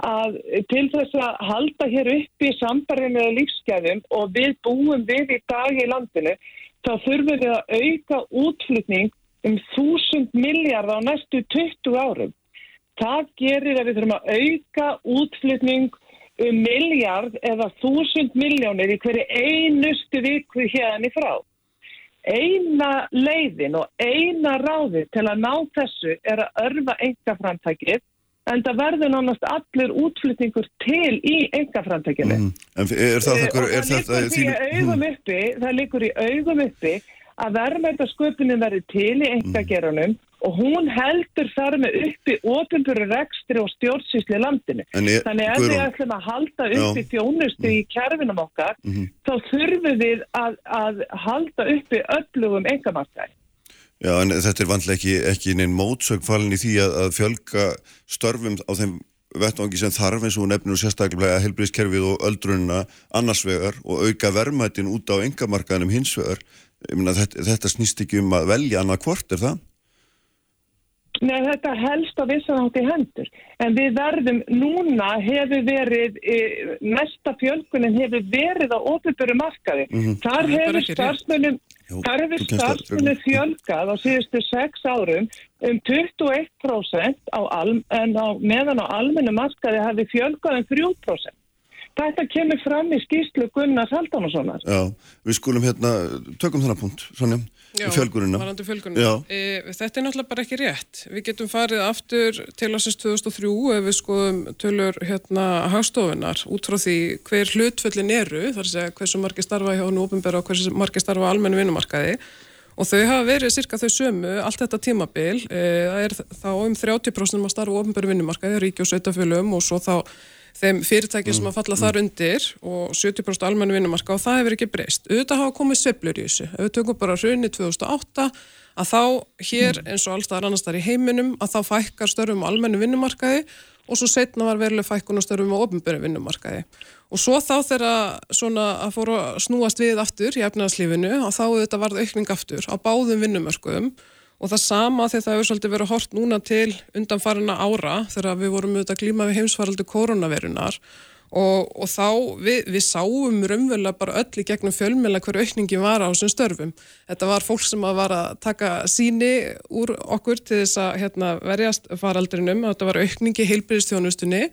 að til þess að halda hér upp í sambarðinu eða lífsgæðum og við búum við í dag í landinu, þá þurfum við að auka útflutning um þúsund miljard á næstu 20 árum. Það gerir að við þurfum að auka útflutning um miljard eða þúsund miljónir í hverju einustu viku hérna í frá. Eina leiðin og eina ráði til að ná þessu er að örfa engaframtækið en það verður nánast allir útflytningur til í engaframtækinu. Mm. En er það, það, er það, það, það, þín... augum uppi, það líkur í augum uppi að verðmætasköpunin verði til í engagerunum og hún heldur þar með uppi ofinbjörur rekstri og stjórnsýsli landinu. Ég- Þannig ef við ætlum að halda uppi þjónustu í kerfinum okkar, þá þurfum við að, að halda uppi öflugum engamarkaði. Já, en þetta er vantilega ekki, ekki neinn mótsögn falin í því að, að fjölga störfum á þeim vettvangi sem þarf eins og nefnir og sérstaklega helbriðskerfið og öldrunna annars vegar og auka verðmætin út á engamarkaðinum hins vegar. Ég meina, þetta, þetta snýst ekki um að velja annað hvort, er það? Nei, þetta helst á vissan átt í hendur. En við verðum, núna hefur verið, e, mesta fjölkunin hefur verið á ofinbjöru markaði. Þar Það er bara hefur starfsmönnum, þar hefur þú kemst að- starfsmönnum fjölkað á síðustu sex árum um 21% á alm, á, meðan á almennu markaði hafi fjölkað um 3%. Þetta kemur fram í skýrslu Gunnar Haldánasonar. Já, við skulum hérna, tökum þennan punkt, Sonja, Já, fjölgunina. fjölgunina. E, þetta er náttúrulega bara ekki rétt. Við getum farið aftur til ásins 2003 ef við skoðum tölur hérna hagstofunar út frá því hver hlutföllin eru, þar að segja hversu margir starfa hjá nú ofinbæra og hversu margir starfa á almennu vinnumarkaði og þau hafa verið cirka þau sömu allt þetta tímabil. E, það er þá um 30% að starfa á ofinbæru vinnumarkaði, ríki og sveitafölum og svo þá þeim fyrirtækjum sem að falla þar undir og 70% almennu vinnumarka og það hefur ekki breyst. Auðvitað hafa komið sveiflur í þessu. Ef við tökum bara hrunni 2008 að þá hér eins og allstaðar annars þar í heiminum að þá fækkar störfum á almennu vinnumarkaði og svo setna var veruleg fækkun og störfum á ofnböru vinnumarkaði. Og svo þá þegar svona að fóru að snúast við aftur í efnaðslífinu og þá auðvitað varð aukning aftur á báðum vinnumörkuðum og það sama þegar það hefur svolítið verið hort núna til undanfarina ára þegar við vorum auðvitað að glíma við heimsfaraldi koronavirunar og, og þá við, við sáum raunverulega bara öll í gegnum fjölmjöla hverju aukningi var á þessum störfum. Þetta var fólk sem að var að taka síni úr okkur til þess að hérna, verjast faraldrinum, þetta var aukningi heilbyrðistjónustunni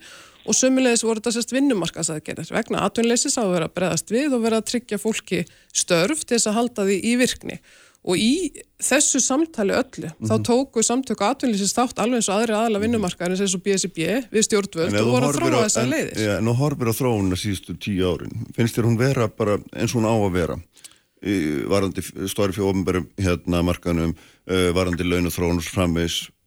og sömulegis voru þetta sérst vinnumarkaðsaðgerðir vegna atvinnleysis að vera að breðast við og vera að tryggja fólki störf til þess að halda því í virkni. Og í þessu samtali öllu, þá tóku samtöku atvinnlýsins þátt alveg eins og aðri aðala vinnumarkaðarins eins og BSB við stjórnvöld og voru að þróa á- þessar en- leiðir. Já, en þú horfir á þróunina síðustu tíu árin. Finnst þér hún vera bara eins og hún á að vera? Varandi stóri fyrir ofnbærum hérna markanum, uh, varandi laun og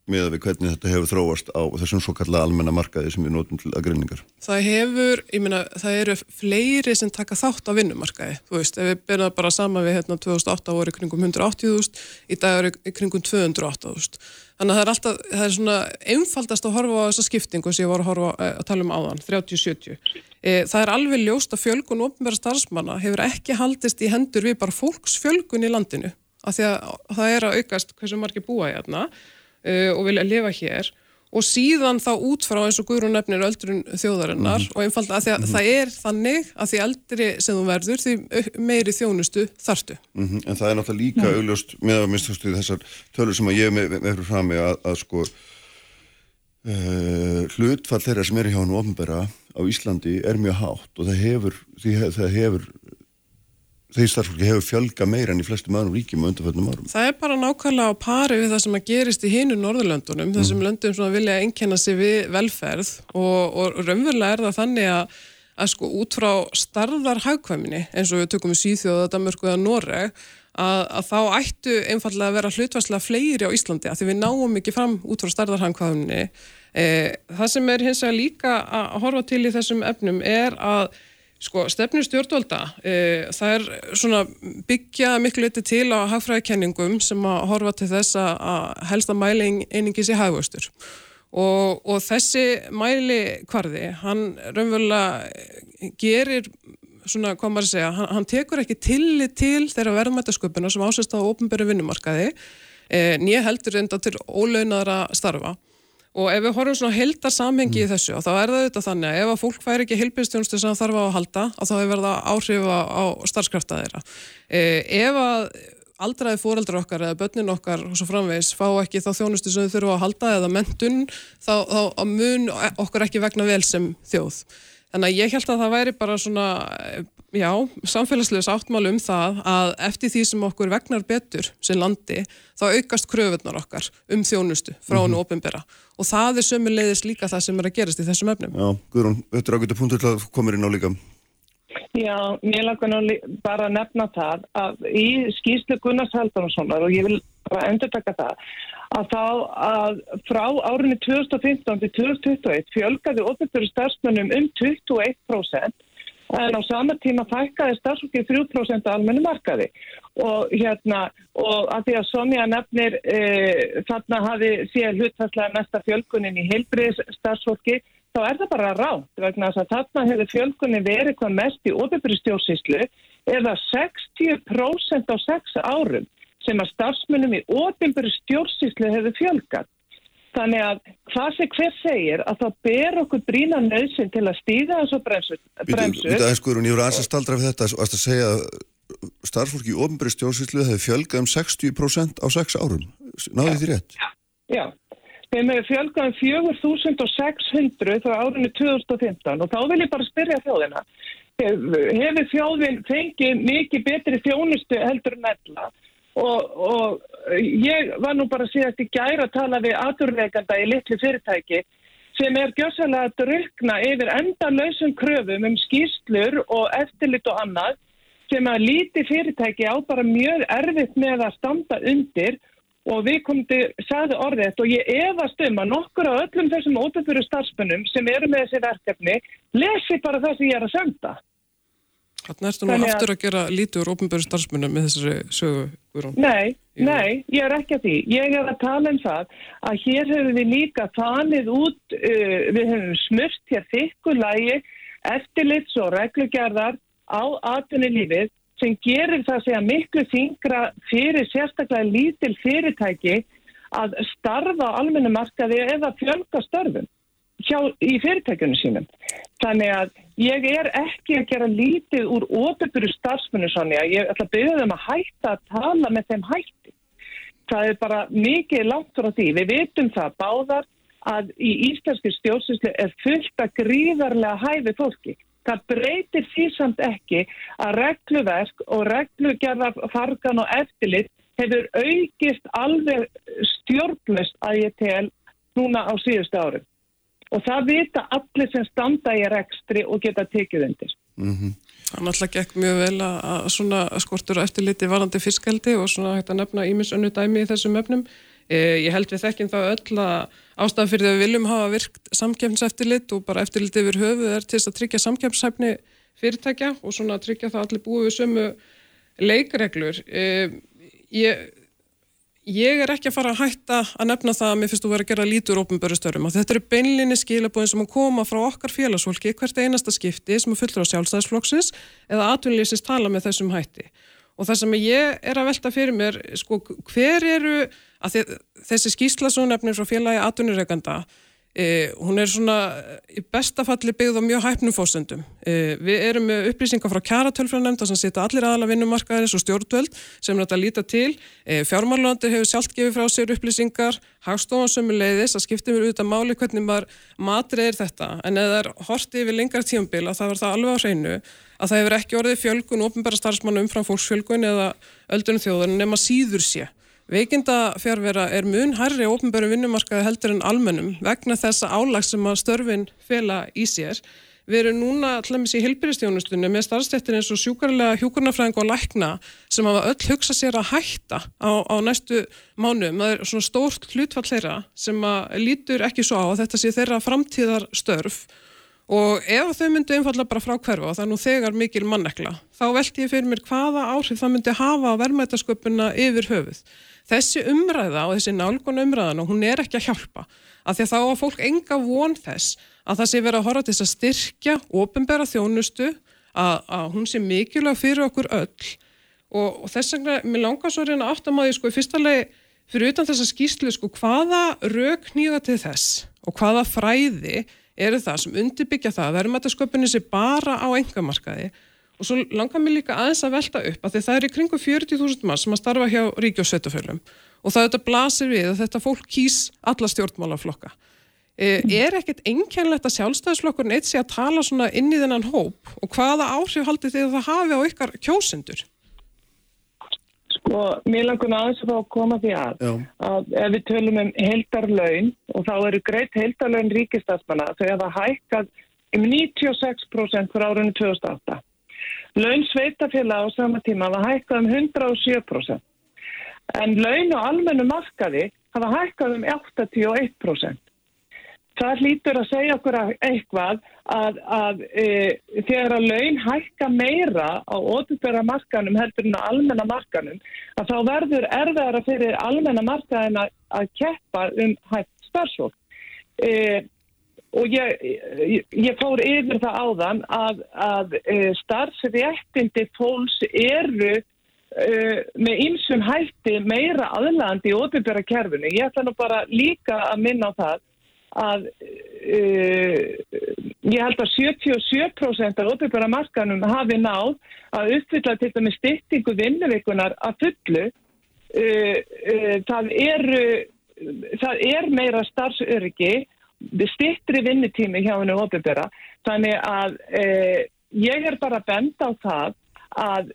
og með við hvernig þetta hefur þróast á þessum svo kalla almenna markaði sem við notum til aðgrinningar. Það hefur, ég meina, það eru fleiri sem taka þátt á vinnumarkaði. Þú veist, ef við byrjum bara saman við hérna 2008 voru í kringum 180.000, í dag eru í kringum 208.000. Þannig að það er alltaf, það er svona einfaldast að horfa á þessa skiptingu sem ég var að horfa eh, að tala um áðan, 30-70. E, það er alveg ljóst að fjölgun ofnbæra starfsmanna hefur ekki haldist í hendur við bara fólksfjölgun í landinu. Af því að það er að aukast hversu margir búa hérna uh, og vilja lifa hér. Og síðan þá út frá eins og Guðrún nefnir öldrun þjóðarinnar og einfalda að, að það er þannig að því eldri sem þú verður því au- meiri þjónustu þartu. Mm En það er náttúrulega líka augljóst með að minnstastu þessar tölur sem að ég með, með, með að, að sko uh, hlutfall þeirra sem eru hjá hann ofnbæra á Íslandi er mjög hátt og það hefur, því, það hefur þeir starfsfólki hefur fjölga meira enn í flestum öðrum ríkjum á undanföldnum árum. Það er bara nákvæmlega á pari við það sem að gerist í hinu Norðurlöndunum, þessum löndum sem vilja einkenna sig við velferð og, og raunverulega er það þannig að, að sko út frá starðar hagkvæmni eins og við tökum í Svíþjóða, Danmörku eða Noreg að, að þá ættu einfallega að vera hlutvarslega fleiri á Íslandi að því við náum ekki fram út frá starðar hagkvæmni. E, það sem er hins vegar líka að horfa til í þessum efnum er að Sko, stefnir stjórnvalda, e, það er svona byggja miklu liti til á hagfræðikenningum sem að horfa til þess að, helsta mæling einingis í hagvöstur. Og, og þessi mæli kvarði, hann raunverulega gerir svona, hvað maður að segja, hann, hann tekur ekki tillit til þeirra verðmættasköpuna sem ásist á ofnbæru vinnumarkaði, e, nýja heldur enda til ólaunaðra starfa. Og ef við horfum svona heldar samhengi í þessu og þá er það auðvitað þannig að ef að fólk fær ekki heilbyrðstjónustu sem það þarf á að halda að þá er verða áhrif á, á starfskrafta þeirra. E, ef að aldraði fóreldrar okkar eða börnin okkar og svo framvegs fá ekki þá þjónustu sem þau þurfa að halda eða mentun þá, þá að mun okkur ekki vegna vel sem þjóð. Þannig að ég held að það væri bara svona, já, samfélagslega sáttmál um það að eftir því sem okkur vegnar betur sem landi, þá aukast kröfunar okkar um þjónustu frá hann og ofinbera. Og það er sömuleiðis líka það sem er að gerast í þessum efnum. Já, Guðrún, þetta er ágættu punktur til að komir inn á líka. Já, mér langar nú bara að nefna það að í skýrslu Gunnars Haldunarssonar og ég vil bara endur taka það að þá að frá árinu 2015 til 2021 fjölgaði ofnbjörðu starfsmönnum um 21% en á sama tíma fækkaði starfsfólki 3% á almennu markaði. Og hérna og að því að Sonja nefnir e, þarna hafi síðan hlutfærslega mesta fjölgunin í heilbriðs starfsfólki þá er það bara rátt vegna að þarna hefur fjölgunin verið hvað mest í ofnbjörðstjóðsíslu eða 60% á 6 árum sem að starfsmönnum í ofnbjörðstjóðsíslu hefur fjölgat. Þannig að hvað sem hver segir að þá ber okkur brína nöðsinn til að stíða þessu bremsu. Við aðeins Guðrún, ég voru aðeins að staldra við þetta að segja að starfsfólki í ofnbæri stjórnsýslu hefur fjölgað um 60% á 6 árum. Náðu því rétt? Já, þeim hefur fjölgað um 4600 frá árinu 2015 og þá vil ég bara spyrja þjóðina. Hef- Hefur þjóðin fengið mikið betri þjónustu heldur en ella? Og, og ég var nú bara síðast í gæra að tala við aturveikanda í litlu fyrirtæki sem er gjössalega að drukna yfir endalausum kröfum um skýrslur og eftirlit og annað sem að líti fyrirtæki á bara mjög erfitt með að standa undir og við komum sagði orðið og ég efast um að nokkur af öllum þessum ótöfuru starfsmönnum sem eru með þessi verkefni lesi bara það sem ég er að senda. Þannig ertu nú Þannig aftur að gera lítið úr ópenbæru starfsmunum með þessari sögu. Nei, nei, ég er ekki að því. Ég er að tala um það að hér hefur við líka þanið út, uh, við hefum smurft hér þykkulægi eftirlits og reglugerðar á atvinnulífið sem gerir það segja miklu þingra fyrir sérstaklega lítil fyrirtæki að starfa á almennu markaði eða fjölga störfum hjá, í fyrirtækjunum sínum. Þannig að ég er ekki að gera lítið úr óbyrgur starfsmunni Sonja. Ég ætla að byrja þeim að hætta að tala með þeim hætti. Það er bara mikið langt frá því. Við vitum það báðar að í íslenski stjórnsýslu er fullt að gríðarlega hæfi fólki. Það breytir því samt ekki að regluverk og reglugerðar fargan og eftirlit hefur aukist alveg stjórnlust að ég tel núna á síðustu árum. Og það vita allir sem standa í rekstri og geta tekið undir. Það náttúrulega gekk mjög vel að, að svona skortur og eftirliti varandi fiskaldi og svona hægt að nefna ímis önnu dæmi í þessum öfnum. E, ég held við þekkjum þá öll að ástæða fyrir því að við viljum hafa virkt samkjöfnseftirlit og bara eftirliti yfir höfuð er til þess að tryggja samkjöfnshæfni fyrirtækja og svona tryggja það allir búið við sömu leikreglur. E, ég, ég er ekki að fara að hætta að nefna það að mér finnst þú verið að gera lítur ópenböru störum og þetta eru beinlinni skilabóðin sem að koma frá okkar félagsfólki hvert einasta skipti sem er fullur á sjálfstæðisflokksins eða atvinnlýsins tala með þessum hætti. Og það sem ég er að velta fyrir mér sko hver eru að þessi skýsla svo nefnir frá félagi atvinnureikanda Eh, hún er svona í besta falli byggð á mjög hæpnum fósendum. Eh, við erum með upplýsingar frá kjaratölfræðanemnd sem setja allir aðala vinnumarkaðarins og stjórnvöld sem er að líta til. Eh, Fjármálunandi hefur sjálft gefið frá sér upplýsingar, hagstofan sömu leiðis að skipta mér auðvitað máli hvernig maður matrið er þetta. En eða það er hortið yfir lengar tíumbil að það var það alveg á hreinu að það hefur ekki orðið fjölgun og ofnbæra starfsmann umfram fólksfjölgun eða öldunum þjóðan nema síður sé. Veikinda fjárvera er mun hærri ofnbæru vinnumarkaði heldur en almennum vegna þessa álag sem að störfin fela í sér. Við erum núna allaveg í hilbyrjastjónustunni með starfstættir eins og sjúkarlega hjúkurnafræðing og lækna sem hafa öll hugsa sér að hætta á, á næstu mánum. Það er svona stórt hlutfall þeirra sem lítur ekki svo á að þetta sé þeirra framtíðar störf og ef þau myndu einfallega bara frá hverfa og það er nú þegar mikil mannekla þá veldi ég fyrir mér hvaða áhrif það myndi hafa á verðmætasköpuna yfir höfuð. Þessi umræða og þessi nálgun umræðan og hún er ekki að hjálpa. Af því að þá að fólk enga von þess að það sé verið að horfa til þess að styrkja ofinbæra þjónustu að, að hún sé mikilvæg fyrir okkur öll. Og, og þess vegna, mér langar svo reyna maður sko í fyrsta legi fyrir utan þessa skýslu sko hvaða rauk nýða til þess og hvaða fræði eru það sem undirbyggja það? Að verðmætasköpunni sé bara á engamarkaði og svo langar mér líka aðeins að velta upp að það er í kringu 40.000 mann sem að starfa hjá ríki og það þetta blasir við að þetta fólk kýs alla stjórnmálaflokka. E, er ekkert einkennlegt að sjálfstæðisflokkurinn eitt sé að tala svona inn í þennan hóp og hvaða áhrif haldið þið að það hafi á ykkar kjósendur? Sko, mér langar aðeins að fá að koma því að, að ef við tölum um heildarlaun og þá eru greitt heildarlaun ríkistafsmanna þau hafa hækkað um 96% frá árunni 2008 Laun sveitafélag á sama tíma hafa hækkað um 107%. En laun á almennu markaði hafa hækkað um 81%. Það hlýtur að segja okkur að eitthvað að, að e, þegar að laun hækka meira á ótubera markanum heldur en á almenna markanum að þá verður erfiðara fyrir almenna markaðin að, keppa um hægt starfsfólk. E, og ég, ég, ég fór yfir það áðan að, að e, starfsréttindi fólks eru e, með ymsum hætti meira aðlandi í ótubera kerfinu. Ég ætla nú bara líka að minna á það að uh, ég held að 77% af óbyrgara markanum hafi náð að uppfylla til dæmi styttingu vinnuveikunar að fullu uh, uh, það, er, það er meira starfsöryggi stittri vinnutími hjá hennu óbyrgara þannig að ég er bara bend á það að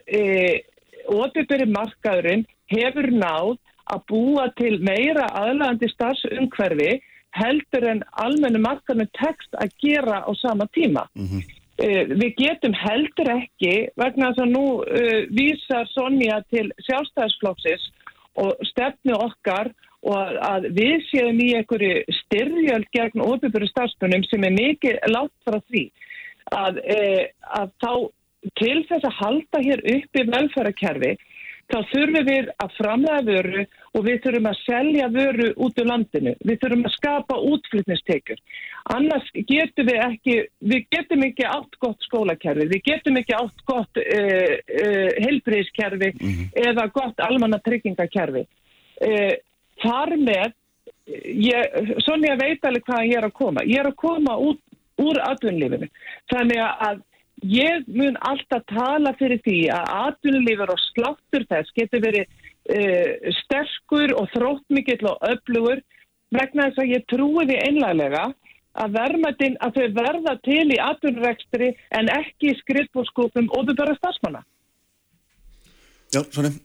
óbyrgari markaðurinn hefur náð að búa til meira aðlandi starfsumhverfi heldur en almennu markanum tekst að gera á sama tíma. Mm -hmm. uh, við getum heldur ekki, vegna þess að nú uh, vísar Sonja til sjálfstæðisflokksins og stefnu okkar og að, við séum í einhverju styrjöld gegn óbyrgur starfspunum sem er mikið látt frá því að, uh, að þá til þess að halda hér upp í velfærakerfi þá þurfum við að framlega vöru og við þurfum að selja vöru út úr landinu. Við þurfum að skapa útflytnistekjur. Annars getum við ekki, við getum ekki átt gott skólakerfi, við getum ekki átt gott uh, eh, uh, eh, helbriðskerfi mm -hmm. eða gott almanna tryggingakerfi. Uh, þar með, svona ég veit alveg hvað ég er að koma. Ég er að koma út úr atvinnlífinu. Þannig að Ég mun alltaf tala fyrir því að atvinnulífur og sláttur þess getur verið uh, sterkur og þróttmikill og öflugur vegna þess að ég trúi því einlega að vermaðinn að þau verða til í atvinnurvextri en ekki í skrifbúrskúpum og þau bara stafsmanna. Já.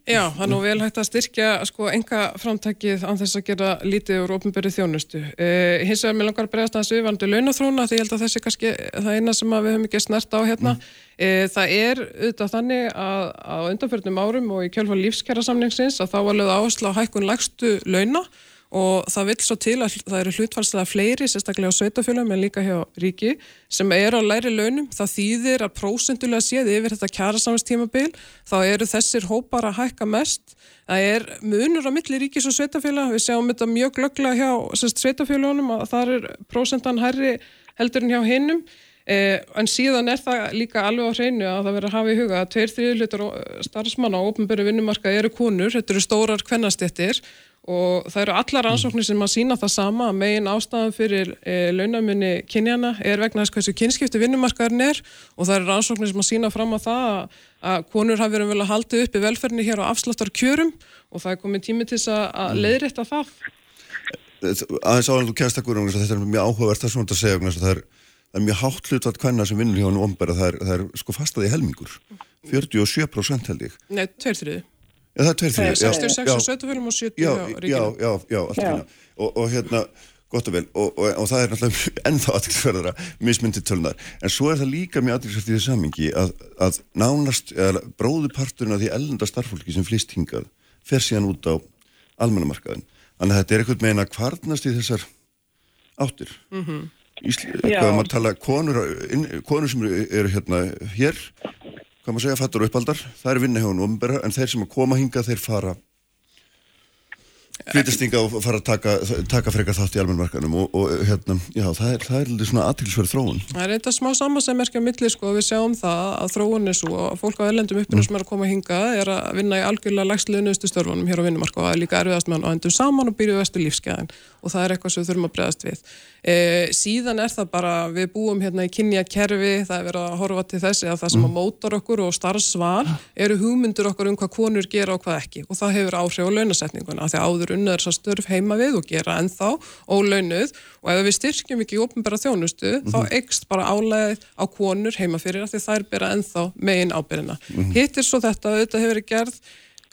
Já, það er nú vel hægt að styrkja sko enga framtækið án þess að gera lítið úr ofnbyrju þjónustu. Eh, hins vegar með langar bregðast aðeins viðvandu launathróna því ég held að þessi kannski það eina sem við höfum ekki snert á hérna. Mm. Eh, það er auðvitað þannig að á undanfjörnum árum og í kjálfa lífskjara samningsins að þá var lögð áherslu á hækkun lægstu launa og það vil svo til að það eru hlutfalslega fleiri, sérstaklega á sveitafjölum en líka hjá ríki, sem eru á læri launum, það þýðir að prósendulega séð yfir þetta kjærasamstímabil þá eru þessir hópar að hækka mest. Það er munur á milli ríkis og sveitafjöla, við sjáum þetta mjög glögglega hjá sveitafjölunum að það er prósendan herri heldur en hjá hinnum Eh, en síðan er það líka alveg á hreinu að það verður að hafa í huga að tveir þriðlutur starfsmanna á ofnböru vinnumarka eru konur, þetta eru stórar kvennastettir og það eru allar ansóknir sem að sína það sama. Að megin ástæðan fyrir e, launamunni kynjana er vegna þess hversu kynskipti vinnumarkaðurinn er. Og það eru ansóknir sem að sína fram á það að, að konur hafi verið vel að halda upp í velferðinni hér á afsláttar kjörum og það er komið tími til að, að mm. leiðrætta það. Aðeins álega þú kemst ekkur um þetta er mjög áhugavert það svona að segja það er, það er mjög hátt hlutvart hvenna sem vinnur hjá hann ombera það er, það er sko fastaði helmingur 47% held ég. Nei, tveir Já, það er tveir þrjir. Það er 66 á sveitufölum og 70 já, á ríkinu. Já, já, já, allt hérna. Og, og hérna, gott og vel, og, og, og það er náttúrulega ennþá aðtilsverðara mismyndið tölunar. En svo er það líka mjög aðtilsverðið í þessu samingi að, að nánast, eða bróðuparturinn af því ellenda starffólki sem flýst hingað fer síðan út á almennamarkaðin. Þannig að þetta er eitthvað meina kvarnast í þessar áttir. Mm -hmm. Ísli, hvað maður tala, konur, konur sem eru hérna hér hvað maður segja, fattur og uppaldar, það er vinna hjá hún umbera, en þeir sem að koma hinga, þeir fara flytastinga og fara að taka, taka frekar þátt í almenmarkanum og, og hérna, já, það er, það er litið svona aðtilsverð þróun. Það er eitthvað smá samansæmerkja millir, sko, við sjáum það að þróun er svo, að fólk á ellendum uppinu mm. sem er að koma hinga er að vinna í algjörlega lægstluðnustu störfunum hér á vinnumarka og það er líka erfiðast með hann á endum saman og byrjuð vestu lífskeiðin og það er eitthvað sem við þurfum að bregðast við. E, síðan er það bara, við búum hérna í kynja kerfi, það er verið að horfa til þessi að það sem að mm. mótar okkur og starfsval eru hugmyndur okkur um hvað konur gera og hvað ekki og það hefur áhrif á launasetninguna því að áður unnöður þess að störf heima við og gera ennþá ólaunuð og ef við styrkjum ekki ópenbæra þjónustu mm -hmm. þá eikst bara álegið á konur heima fyrir því það er bara ennþá megin ábyrjina. Mm -hmm. Hittir svo þetta, þetta hefur gerð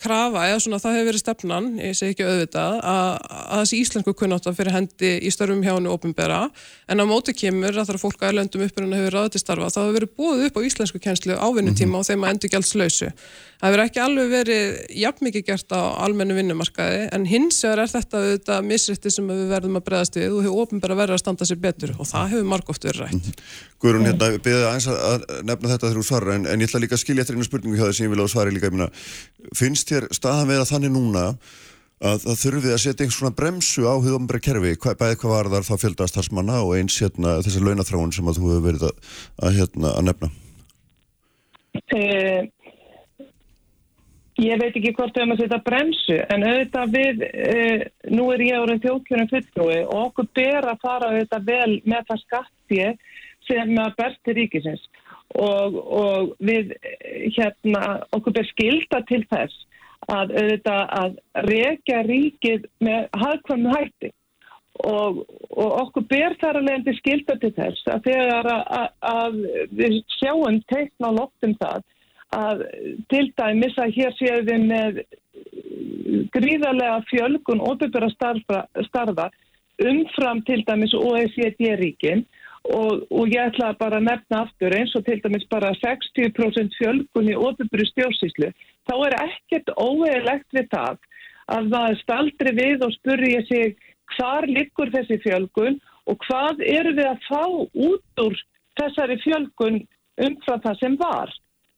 krafa, eða svona það hefur verið stefnan, ég segi ekki auðvitað, að, að þessi íslensku kunnátt að fyrir hendi í störfum hjá hennu ofinbera, en á móti kemur að það er fólk að erlendum uppbyrjun hefur ráðið til starfa, það hefur verið búið upp á íslensku kjenslu ávinnutíma og þeim að endur gælds lausu. Það hefur ekki alveg verið jafn mikið gert á almennu vinnumarkaði, en hins vegar er þetta auðvitað misrætti sem við verðum að bregðast við og hefur ofinbera verið að standa sér betur og það hefur margóft verið rætt. Guðrún, hérna, beðið aðeins að að nefna þetta þegar þú svarar, en, en ég ætla líka að skilja eftir einu spurningu hjá þess sem ég vil á svari líka, ég meina, finnst þér staðan vera þannig núna að það þurfið að setja einhvers svona bremsu á hugðumbra kerfi, hva, bæði hvað var þar þá fjöldast harsmanna og eins hérna þessi launathráun sem að þú hefur verið að, að, hérna, að nefna? Eh, ég veit ekki hvort við höfum að setja bremsu en auðvitað við, eh, nú er ég árið þjóðkjörnum fulltrúi og okkur ber að fara auðvitað vel með það skattið sem að berti ríkisins og, og við eh, hérna okkur ber skilda til þess að auðvitað að rekja ríkið með hagkvæmum hætti. Og, og okkur ber þar að leiðandi skilda til þess að þegar að, að, að við sjáum teikna á loftum það að til dæmis að hér séum við með gríðarlega fjölgun óbyrgara starfa, umfram til dæmis OECD-ríkin og, og ég ætla bara að nefna aftur eins og til dæmis bara 60% fjölgun í óbyrgari stjórnsýslu þá er ekkert óeilegt við það að það staldri við og spurja sig hvar liggur þessi fjölgun og hvað eru við að fá út úr þessari fjölgun umfram það sem var.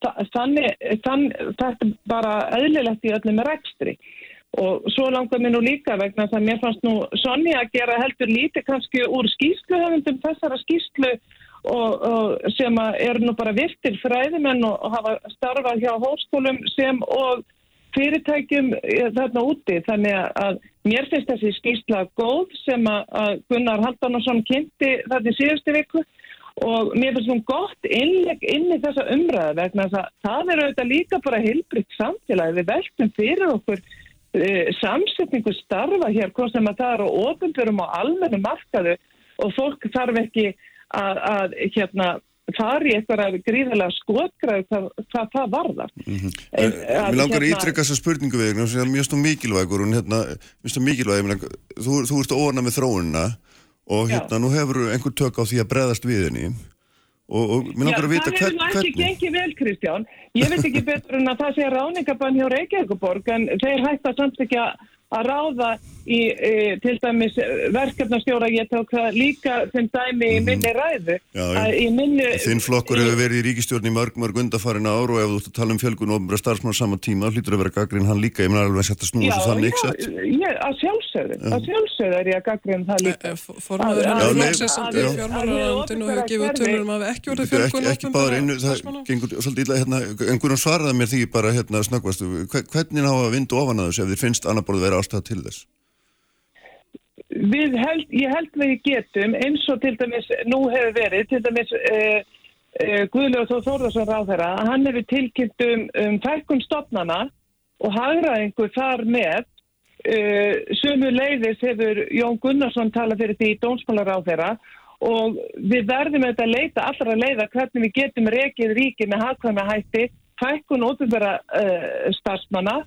Þannig, þann, þetta er bara eðlilegt í öllum rekstri og svo langar mér nú líka vegna það mér fannst nú Sonja að gera heldur lítið kannski úr skýsluhöfundum þessara skýslu og, og sem er nú bara virtir fræðimenn og, og hafa starfað hjá hóskólum sem og fyrirtækjum þarna úti. Þannig að mér finnst þessi skýrsla góð sem að Gunnar Haldansson kynnti þarna í síðustu viku. Og mér finnst hún gott innleg inn í þessa umræðu vegna að það er auðvitað líka bara heilbrygt samfélagi við veltum fyrir okkur samsetningu starfa hér hvort sem að það eru ofinbjörnum á almennu markaðu og fólk þarf ekki að, að hérna fari eitthvað gríðilega skotgræð hvað, hvað það varðar mm -hmm. en, Mér langar að ítrykka þessa spurningu við mjög stund mikilvægur hérna, mikilvæg þú, þú ert óna með þróunina og hérna Já. nú hefur einhver tök á því að breðast við henni og, og mér langar að vita hvern, hvernig Það hefur ekki gengið vel Kristján. Ég veit ekki betur en að það sé ráningabann hjá Reykjavíkuborg en þeir hægt að samt ekki að ráða í e, til dæmis verkefnastjóra ég tók það líka sem dæmi í mhm. minni ræðu Já, minni, Þinn flokkur hefur verið í ríkistjórn í mörg mörg undarfarin ár og ef þú ert að tala um fjölgun og ofnbæra starfsmann saman tíma hlýtur að vera gaggrinn hann líka, ég menna alveg að setja snúið svo þannig ekki sett Já, að sjálfsögðu, að sjálfsögðu er ég að gaggrinn það líka. Formaður hann flokksessandi í fjármálaröndinu hefur gefið tölur um að við ekki orðið fjölgun það gengur svolítið illa held, ég held við getum eins og til dæmis nú hefur verið til dæmis eh, eh, Guðljóð Þór Þórðarsson ráð þeirra að hann hefur tilkynnt um, um fælkun stopnana og hagraðingu þar með. Eh, sumu leiðis hefur Jón Gunnarsson talað fyrir því dónsmálar ráð þeirra og við verðum auðvitað að leita allra leiða hvernig við getum rekið ríki með hafkvæmi hætti fælkun ótrúfæra starfsmanna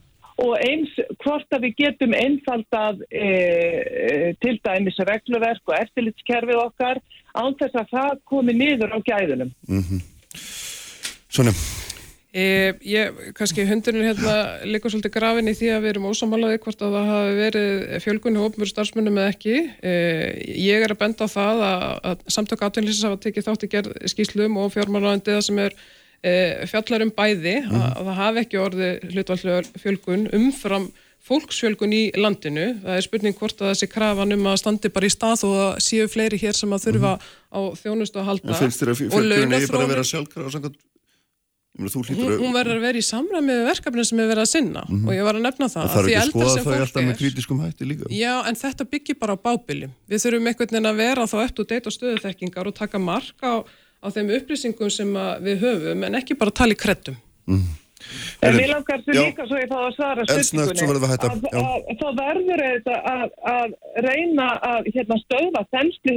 og eins hvort að við getum einfaldað e, e, til dæmis regluverk og eftirlitskerfið okkar án þess að það komi niður á gæðunum. Mm -hmm. Svona. E, ég, kannski hundurinn hérna líka svolítið grafin í því að við erum ósamálaði hvort að það hafi verið fjölgunni hópmur starfsmunum eða ekki. E, ég er að benda á það að, að samtök átunlýsins hafa tekið þátt í gerð skýslum og fjármálagandiða sem er e, fjallar um bæði mm. að, að það hafi ekki orði hlutvallur fjölgun umfram fólksfjölgun í landinu. Það er spurning hvort að þessi krafan um að standi bara í stað og að séu fleiri hér sem að þurfa mm. á þjónustu að halda. En finnst þér að fjölgun eigi bara að vera sjálfkrafa samkvæmt? Hún, hún verður að vera í samræð með verkefni sem er verið að sinna mm -hmm. og ég var að nefna það Það þarf ekki að skoða þau alltaf með kritiskum hætti líka Já, en þetta byggir bara á bábiljum Við þurfum einhvern veginn að vera þá eftir deitt og stöðuþekkingar og taka mark á á þeim upplýsingum sem við höfum en ekki bara tala í kreddum. Mm. En mér langar því líka svo ég fá að svara við að að, að, þá verður þetta að, að reyna að hérna, stöða þenslu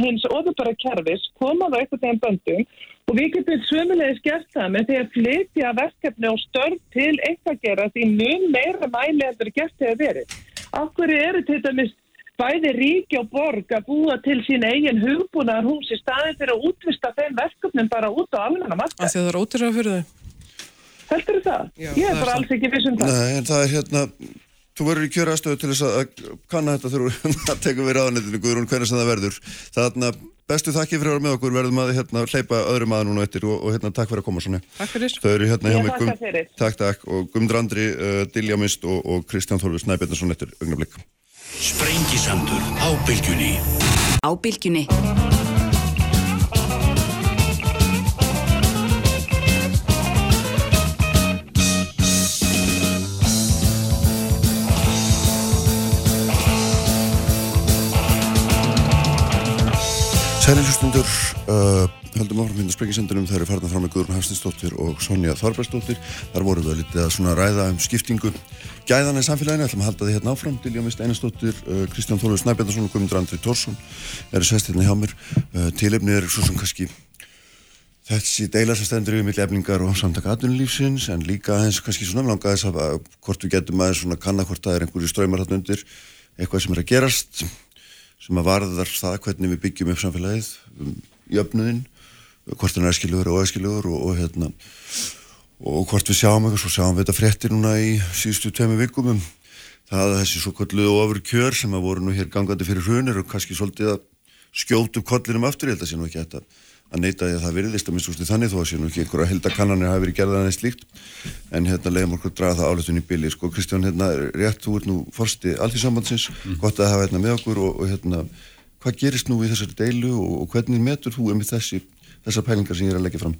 hins, ofubara kerfis, koma það eitthvað þeim böndum og við getum sömulegis gert það með því að flytja verkefni og störf til eitthvað gera því mun meira mæli heldur gert hefur verið. Akkur eru til dæmis bæði ríki og borg að búa til sín eigin hugbúnaðar hús í staðin fyrir að útvista þeim verkefnum bara út á almenna Af marka. því að það er ótrúlega fyrir þau. Heldur það? Já, ég er bara alls ekki viss um það. Nei, en það er hérna, þú verður í kjörastöðu til þess að að kanna þetta þegar þú tekur við ráðanetinu, Guðrún, hvernig sem það verður. Þarna, bestu þakki fyrir að vera með okkur, verðum að hérna, hleypa öðrum aða núna eftir og, og hérna, takk fyrir að koma svona. Takk fyrir. Þau eru hérna Sprengisandur á bylgjunni Á bylgjunni. Sælilustundur, uh, höldum áfram hérna sprengisendunum, það eru farnar fram með Guðrún Hafstinsdóttir og Sonja Þorbergsdóttir. Þar voru við litið að svona ræða um skiptingu gæðana í samfélaginu, ætlum að halda því hérna áfram. Dilja Mist Einarsdóttir, uh, Kristján Þóluður Snæbjörnarsson og Guðmundur Andri Tórsson eru sest hérna hjá mér. Uh, tilefni er svo sem kannski þessi deila sem stendur yfir milli eflingar og samtaka atvinnulífsins en líka aðeins kannski svona langa þess að að hvort við getum aðeins svona kanna hvort það er einhverju ströymar þarna undir eitthvað sem er að gerast sem að varðar það hvernig við byggjum upp samfélagið um, jöfnuðin hvort hann er æskilugur og óæskilugur og, og hérna og hvort við sjáum eitthvað, svo sjáum við þetta fréttir núna í síðustu tveimu vikum um það að þessi svo kolluðu ofur kjör sem að voru nú hér gangandi fyrir hrunir og kannski svolítið að skjótu kollinum aftur, ég held að sé nú ekki hægt að neita því að það virðist að minnst þannig þó að sé nú ekki einhverja heldakannanir hafi verið gerðan eða slíkt. En hérna leiðum okkur að draga það áletun í bili. Sko Kristján hérna rétt þú ert nú forsti alltíðsambandsins, gott að hafa hérna með okkur og, og hérna hvað gerist nú í þessari deilu og, og hvernig metur þú um þessi, þessar pælingar sem ég er að leggja fram?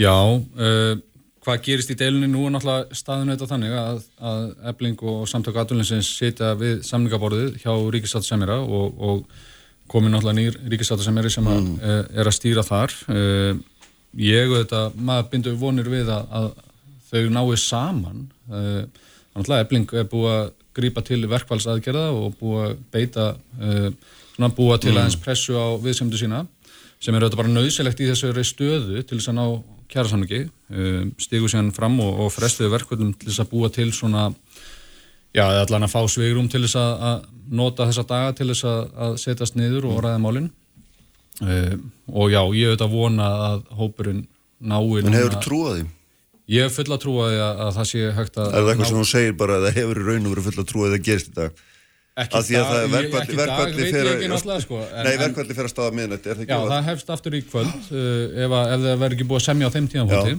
Já, uh, hvað gerist í deilunni nú er náttúrulega staðinu þetta þannig að, að ebling og samtök aðlulinsins sitja við samningaborðið hjá og komin náttúrulega nýr ríkisáttusemjari sem að, mm. er að stýra þar. Uh, ég og þetta, maður bindur vonir við að, að þau náu saman. Uh, náttúrulega ebling er búið að grípa til verkvælsaðgerða og búið að beita, uh, svona búið til aðeins pressu á viðsemdu sína sem er auðvitað bara nöðsilegt í þessari stöðu til þess að ná kjærasamningi um, stigu síðan fram og, og frestuðu verkvöldum til þess að búa til svona já, eða allan að fá svegrum til þess að, að nota þessa daga til þess að, að setjast niður og ræða málin um, og já, ég auðvitað vona að hópurinn nái en hefur þú trúað því? Ég hef fulla trú að, að það sé hægt að Er það eitthvað ná- sem þú segir bara að það hefur í raun og verið full að trúa að það gerist í dag? Ekki Af því að það er dag- ekki dag veit ég ekki náttúrulega, sko, en- Nei, verkfalli fyrir að staða miðnætti, er það ekki Já, það? það hefst aftur í kvöld uh, ef, að, ef það verður ekki búið að semja á þeim tíðanfóti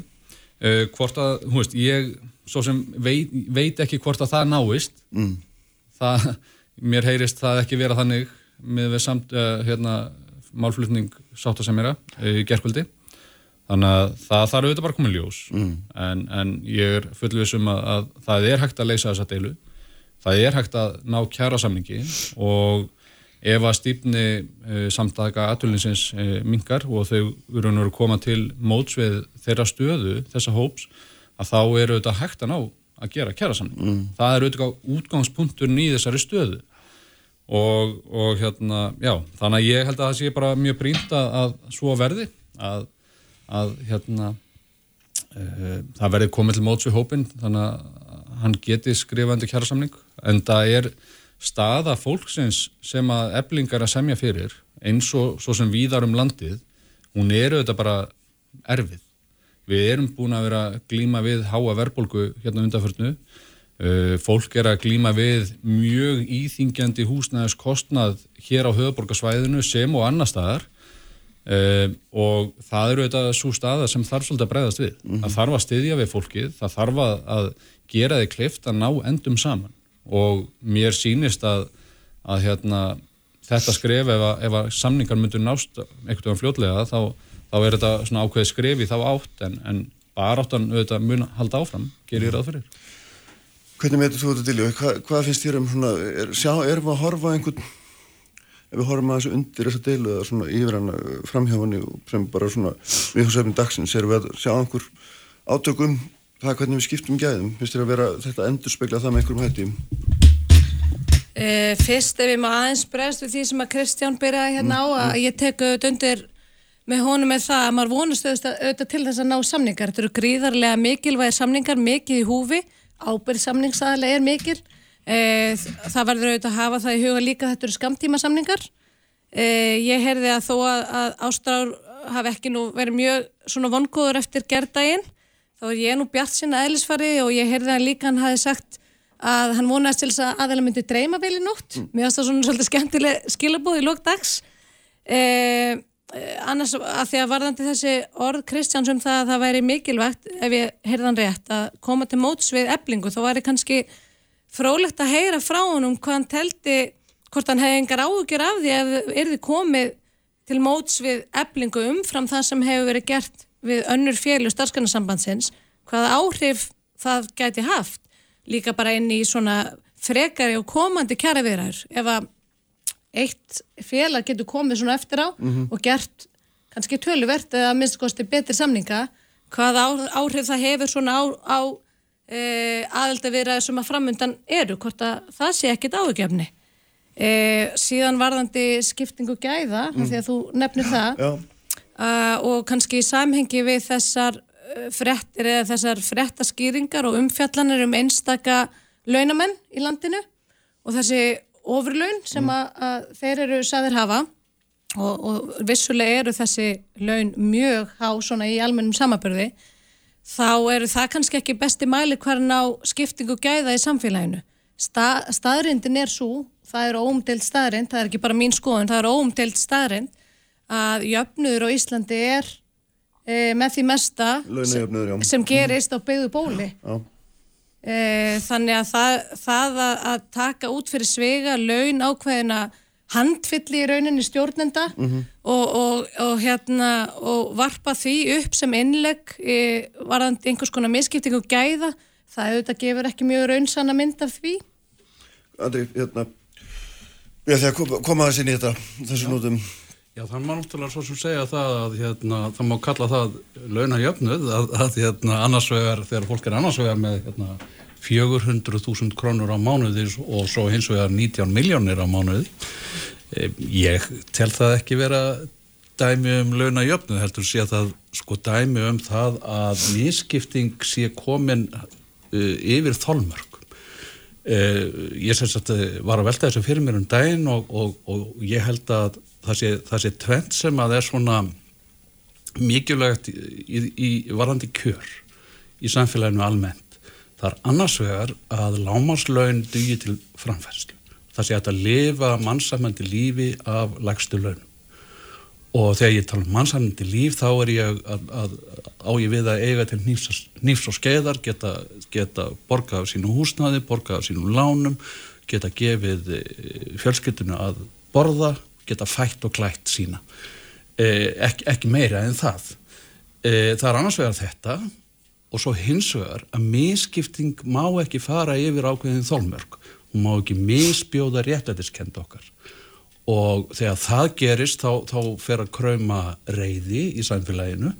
að, svo sem veit, veit ekki hvort að það náist Mm. það, mér heyrist það ekki vera þannig með við samt uh, hérna, málflutning sáttasemjara uh, í gerkvöldi þannig að það þarf auðvitað bara að koma í ljós Mm. en, en ég er fullvis um að, að það er hægt að leysa þessa deilu það er hægt að ná kjæra samningi og ef að stýpni uh, samtaka aðtölinsins uh, minkar og þau eru að koma til móts við þeirra stöðu, þessa hóps, að þá eru þetta hægt að ná að gera kjærasamning. Mm. Það er auðvitað útgangspunkturinn í þessari stöðu og, og hérna, já, þannig að ég held að það sé bara mjög brínt að, að svo verði, að, að hérna, uh, það verði komið til móts við hópin, þannig að hann geti skrifandi kjærasamning, en það er staða fólksins sem að eblingar að semja fyrir eins og svo sem víðar um landið hún er auðvitað bara erfið við erum búin að vera glíma við háa verðbólgu hérna undanförnu. Uh, fólk er að glíma við mjög íþingjandi húsnæðis kostnað hér á höfuborgarsvæðinu sem og annar staðar. Uh, og það eru auðvitað svo staða sem þarf svolítið að breyðast við. Það þarf að styðja við fólkið, það þarf að, gera þið klift að ná endum saman. Og mér sýnist að, að hérna, þetta skref ef að, ef að samningar myndur nást veginn fljótlega þá, þá er þetta svona ákveðið skref í þá átt en, en bara áttan auðvitað mun halda áfram, gerir ég ráð fyrir. Hvernig meður þú þetta til? Hvað, hvað finnst þér um svona, er, sjá, erum við að horfa á einhvern, ef við horfum að þessu undir þessa deilu eða svona yfir hana framhjáðan sem bara svona viðhúsefni dagsins, erum við að sjá einhver átökum það er hvernig við skiptum gæðum, finnst þér að vera þetta endur spekla það með einhverjum hætti? Uh, fyrst ef ég má aðeins bregðast við því sem að Kristján byrjaði hérna á að ég tek auðvitað undir með honum með það að maður vonast auðvitað, til þess að ná samningar. Þetta eru gríðarlega mikilvægir samningar, mikið í húfi, ábyrð samningsaðlega er mikil. Uh, það verður auðvitað að hafa það í huga líka þetta eru skamtíma samningar. Uh, ég heyrði að þó að, að Ástrár hafi ekki nú verið mjög svona vongóður eftir gerðdægin, þá er ég nú bjart sinna eðlisfari og ég heyrði að líka hann hafi sagt að hann vonaðist til þess að aðeins myndi dreyma vel í nótt mm. mér finnst það svona svolítið skemmtileg skilabóð í lókdags eh, annars að því að varðandi þessi orð Kristjáns um það að það væri mikilvægt ef ég heyrðan rétt að koma til móts við eblingu þá væri kannski frólægt að heyra frá honum hvað hann teldi hvort hann hefði engar áhugjur af því ef er þið komið til móts við eblingu umfram það sem hefur verið gert við önnur fjölu starfskanarsambandsins hvaða áhrif það gæti haft. Líka bara inn í svona frekari og komandi kjæra viðræður ef að eitt félag getur komið svona eftir á mm -hmm. og gert kannski töluvert eða minnst kosti betri samninga hvað áhrif það hefur svona á, á e, aðelda viðræður sem að framundan eru, hvort að það sé ekkit áhugjefni e, síðan varðandi skiptingu gæða mm. því að þú nefnir það ja, ja. og kannski í samhengi við þessar frettir eða þessar frettaskýringar og umfjallanir um einstaka launamenn í landinu og þessi ofurlaun sem að, að þeir eru saðir hafa og, og vissulega eru þessi laun mjög há svona í almennum samabörði þá eru það kannski ekki besti mæli hvernig á skiptingu gæða í samfélaginu. Sta, staðrindin er svo, það eru óumdelt staðrind, það er ekki bara mín skoðun, það eru óumdelt staðrind að jöfnuður á Íslandi er e, með því mesta sem, sem gerist á byggðu bóli. E, þannig að það, það að, að taka út fyrir svega laun ákveðina handfylli í rauninni stjórnenda mm -hmm. og, og, og, hérna, og varpa því upp sem innleg e, varðandi einhvers konar misskipting og gæða. Það auðvitað gefur ekki mjög raunsanna mynd af því. Andri, hérna ég ætla að koma, koma aðeins inn í þetta þessu nótum Já, það má náttúrulega svo sem segja það að hérna, það má kalla það launajöfnuð að, að hérna, annarsvegar, þegar fólk er annarsvegar með hérna, 400.000 krónur á mánuði og svo hins vegar 19 miljónir á mánuði. E, ég tel það ekki vera dæmi um launajöfnuð, heldur sé að sko dæmi um það að nýskipting sé komin uh, yfir þólmörk. Uh, ég sem sagt var að velta þessu fyrir mér um dægin og, og, og ég held að það sé, sé trend sem að er svona mikilvægt í, í, í varandi kjör í samfélaginu almennt. Það er annars vegar að lámaslaun dugi til framfærslu. Það sé að þetta lifa mannsamandi lífi af lagstu launum. Og þegar ég tala um mannsamandi líf þá er ég að, að, á ég við að eiga til nýfs, nýfs og skeiðar, geta, geta borgað af sínu húsnaði, borgað af sínu lánum, geta gefið eh, fjölskyldinu að borða geta fætt og klætt sína. Eh, ekki, ekki meira en það. Eh, það er annars vegar þetta og svo hins vegar að miskipting má ekki fara yfir ákveðin þólmörk hún má ekki misbjóða réttlætiskend okkar. Og þegar það gerist þá, þá fer að krauma reyði í samfélaginu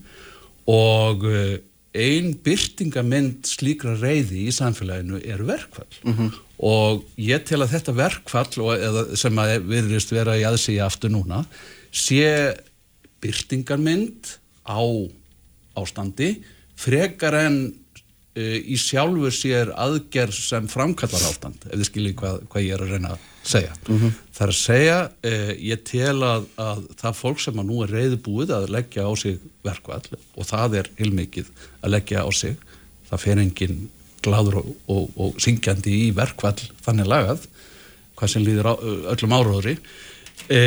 og eh, einn byrtingamind slíkra reyði í samfélaginu er verkfall. Mm -hmm og ég tel að þetta verkfall og, sem að viðrist vera í aðsíði aftur núna sé byrtingarmynd á ástandi frekar en í sjálfur sér aðgerð sem framkallar ástand ef þið skiljið hvað, hvað ég er að reyna að segja mm -hmm. það er að segja uh, ég tel að, að það fólk sem að nú er reyðbúið að leggja á sig verkvall og það er heilmikið að leggja á sig það fer enginn gladur og, og, og syngjandi í verkvall þannig lagað hvað sem líður á, öllum áróðri e,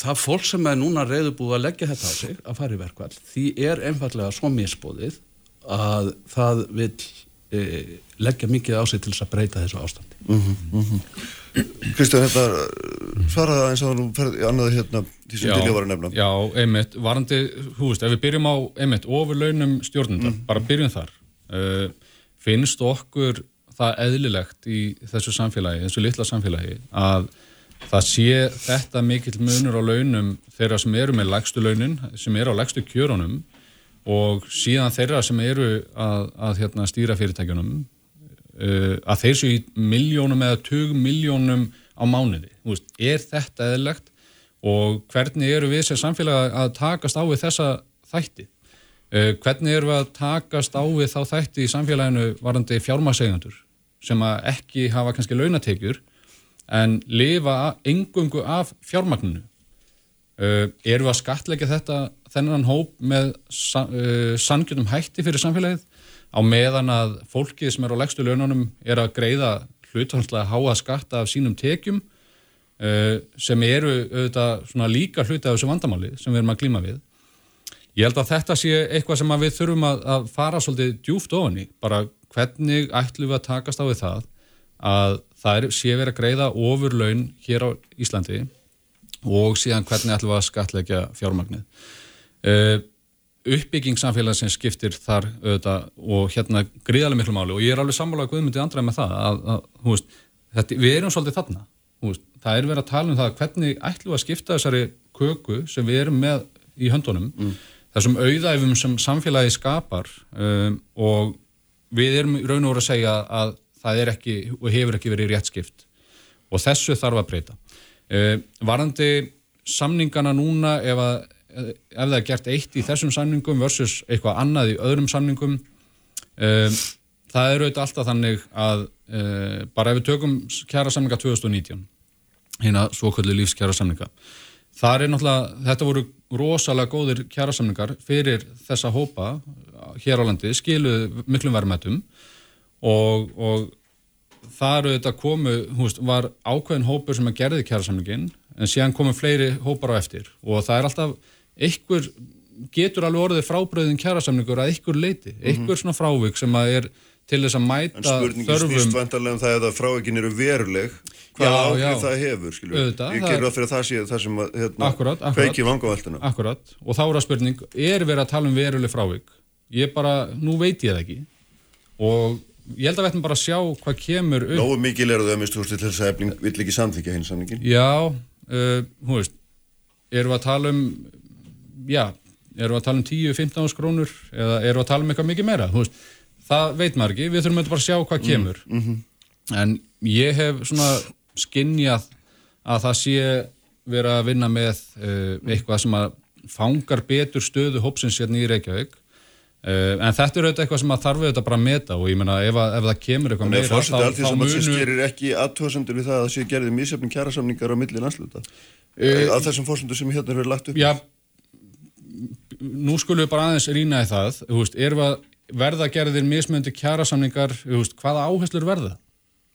það fólk sem er núna reyðubúið að leggja þetta á sig að fara í verkvall því er einfallega svo misbóðið að það vil e, leggja mikið á sig til þess að breyta þessu ástandi mm -hmm, mm -hmm. Kristján, þetta svaraða eins og þú ferði annaði hérna því sem til ég var að nefna Já, einmitt, varandi, hú veist, ef við byrjum á einmitt ofurlaunum stjórnundar, mm. bara byrjum þar uh, finnst okkur það eðlilegt í þessu samfélagi, þessu litla samfélagi að það sé þetta mikill munur á launum þeirra sem eru með lægstu launin, sem eru á lægstu kjörunum og síðan þeirra sem eru að, að hérna, stýra fyrirtækjunum uh, að þeir séu í miljónum eða tug miljónum á mánuði. Veist, er þetta eðlegt og hvernig eru við sem samfélag að takast á við þessa þætti? Uh, hvernig eru við að takast á við þá þætti í samfélaginu varandi fjármagseigandur sem að ekki hafa kannski launatekjur en lifa engungu af fjármagninu? Uh, eru við að skatleggja þetta þennan hóp með uh, sangjöndum hætti fyrir samfélagið á meðan að fólkið sem er á legstu laununum er að greiða hluthanslega háa skatta af sínum tekjum uh, sem eru auðvitað líka hluti af þessu vandamáli sem við erum að glíma við. Ég held að þetta sé eitthvað sem við þurfum að, að fara svolítið djúft ofan í, bara hvernig ætlum við að takast á við það að það er, sé verið að greiða ofur laun hér á Íslandi og síðan hvernig ætlum við að skatleggja fjármagnið. Uh, uppbygging samfélagsins skiptir þar auðvitað, og hérna gríðarlega miklu máli. Og ég er alveg sammála að Guðmyndi andræði með það að, að veist, þetta, við erum svolítið þarna. Veist, það er verið að tala um það hvernig ætlum við að skipta þessari köku sem við erum með í höndunum mm. þessum auðæfum sem samfélagi skapar um, og við erum raun og voru að segja að það er ekki og hefur ekki verið rétt skipt. Og þessu þarf að breyta. Uh, varandi samningana núna ef, að, ef það er gert eitt í þessum samningum versus eitthvað annað í öðrum samningum uh, það eru auðvitað alltaf þannig að uh, bara ef við tökum kjæra samninga 2019 hérna svokvöldu lífskjæra samninga þar er náttúrulega, þetta voru rosalega góðir kjæra samningar fyrir þessa hópa hér á landi skiluð miklum verðmættum og, og þar auðvitað komu, húst, var ákveðin hópur sem að gerði kjærasamlingin en síðan komu fleiri hópar á eftir og það er alltaf, einhver getur alveg orðið frábröðin kjærasamlingur að einhver leiti, mhm. einhver svona frávik sem að er til þess að mæta þörfum. En spurningin snýst vantarlega um það að frávikin eru veruleg, hvað áhrif það hefur, skilju. Auðvitað, ég gerur það fyrir að það sé það sem að, hérna, akkurat, akkurat, kveiki vangaveltuna. Akkurat, og þá er það spurning, er verið að tala um veruleg frávik? Ég bara, nú veit ég það ekki og ég held að við ættum bara að sjá hvað kemur upp. Nógu mikil eru þau að mistu til þess að efling vill ekki samþykja hins samningin? Já, uh, hú veist, erum við að tala um, já, við að tala um 10-15 skrónur eða við að tala um eitthvað mikið meira, veist, það veit maður ekki, við þurfum bara að sjá hvað mm, kemur. Mm -hmm. En ég hef svona skinnjað að það sé vera að vinna með uh, eitthvað sem að fangar betur stöðu hópsins hérna í Reykjavík Uh, en þetta er auðvitað eitthvað sem að þarf auðvitað bara að meta og ég menna ef, ef það kemur eitthvað meira þá, þá, þá munu... Það styrir ekki aðtöðasendur við það að það sé gerðið mísjöfning kjærasamningar á milli landsluta uh, að þessum fórsendur sem hérna eru lagt upp Já, nú skulum við bara aðeins rýna í það, veist, er verða gerðir mismöndi kjærasamningar, hvaða áherslur verða?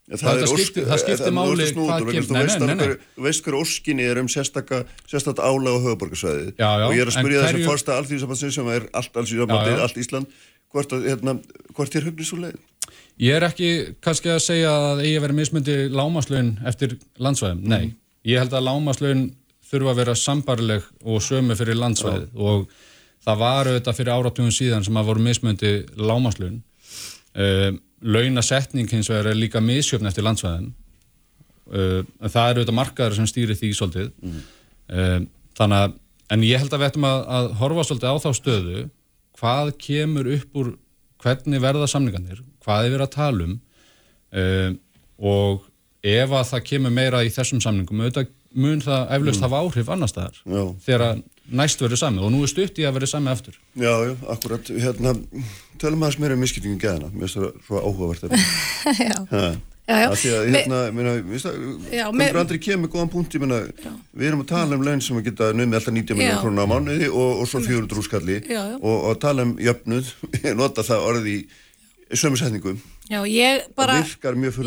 Það, það skiptir, það skiptir máli hvað kemur Þú veist hverju óskinni er um sérstaklega álag á höfuborgarsvæði og ég er að spyrja þessum fórsta allþýðisabansið sem er allt allsýðabandið, allt Ísland hvort, hérna, hvort er höfnið svo leið? Ég er ekki kannski að segja að eigi að vera mismundi lámaslögn eftir landsvæðum, nei mm. ég held að lámaslögn þurfa að vera sambarleg og sömu fyrir landsvæði og það var auðvitað fyrir áratugum síðan sem að voru mismundi lámaslögn um, launasetning hins vegar er líka misjöfn eftir landsvæðin. Uh, það eru auðvitað markaður sem stýrir því svolítið. Mm. uh, þannig að en ég held að við ættum að, að horfa svolítið á þá stöðu. Hvað kemur upp úr hvernig verða samningarnir? Hvað er verið að tala um? Uh, og ef að það kemur meira í þessum samningum auðvitað mun það eflaust mm. hafa áhrif annar staðar þegar að næst verið sami og nú er stutt í að verið sami eftir Já, já, akkurat, hérna tölum aðeins meira um misskiptingum geðina mér finnst það svo áhugavert Já, já, já. Það sé að, hérna, mér finnst það Þannig andri kemur góðan punkt, ég menna við erum að tala um laun sem að geta nöfnið alltaf 90 miljónar krónar á mánuði og, og svo 400 úrskalli. Og að tala um jöfnuð nota það orði í sömu setningum Já, ég bara,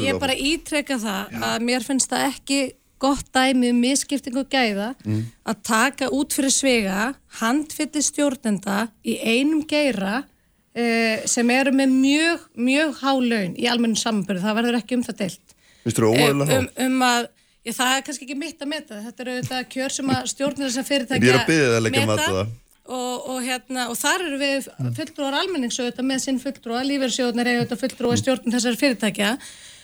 ég bara ítrekka það að mér finnst það ekki gott dæmi um misskiptingu gæða mm. að taka út fyrir svega handfytti stjórnenda í einum geira uh, sem eru með mjög, mjög há laun í almennu samanbyrðu, það verður ekki um það deilt. Um, um, um að Já, það er kannski ekki mitt að meta. Þetta eru þetta kjör sem að stjórnir þessar fyrirtækja meta. Ég. Og, og, hérna, og þar eru við fulltrúar almenningsauðvitað með sinn fulltrúa, lífeyrsjóðnir er auðvitað fulltrúa stjórnir þessar fyrirtækja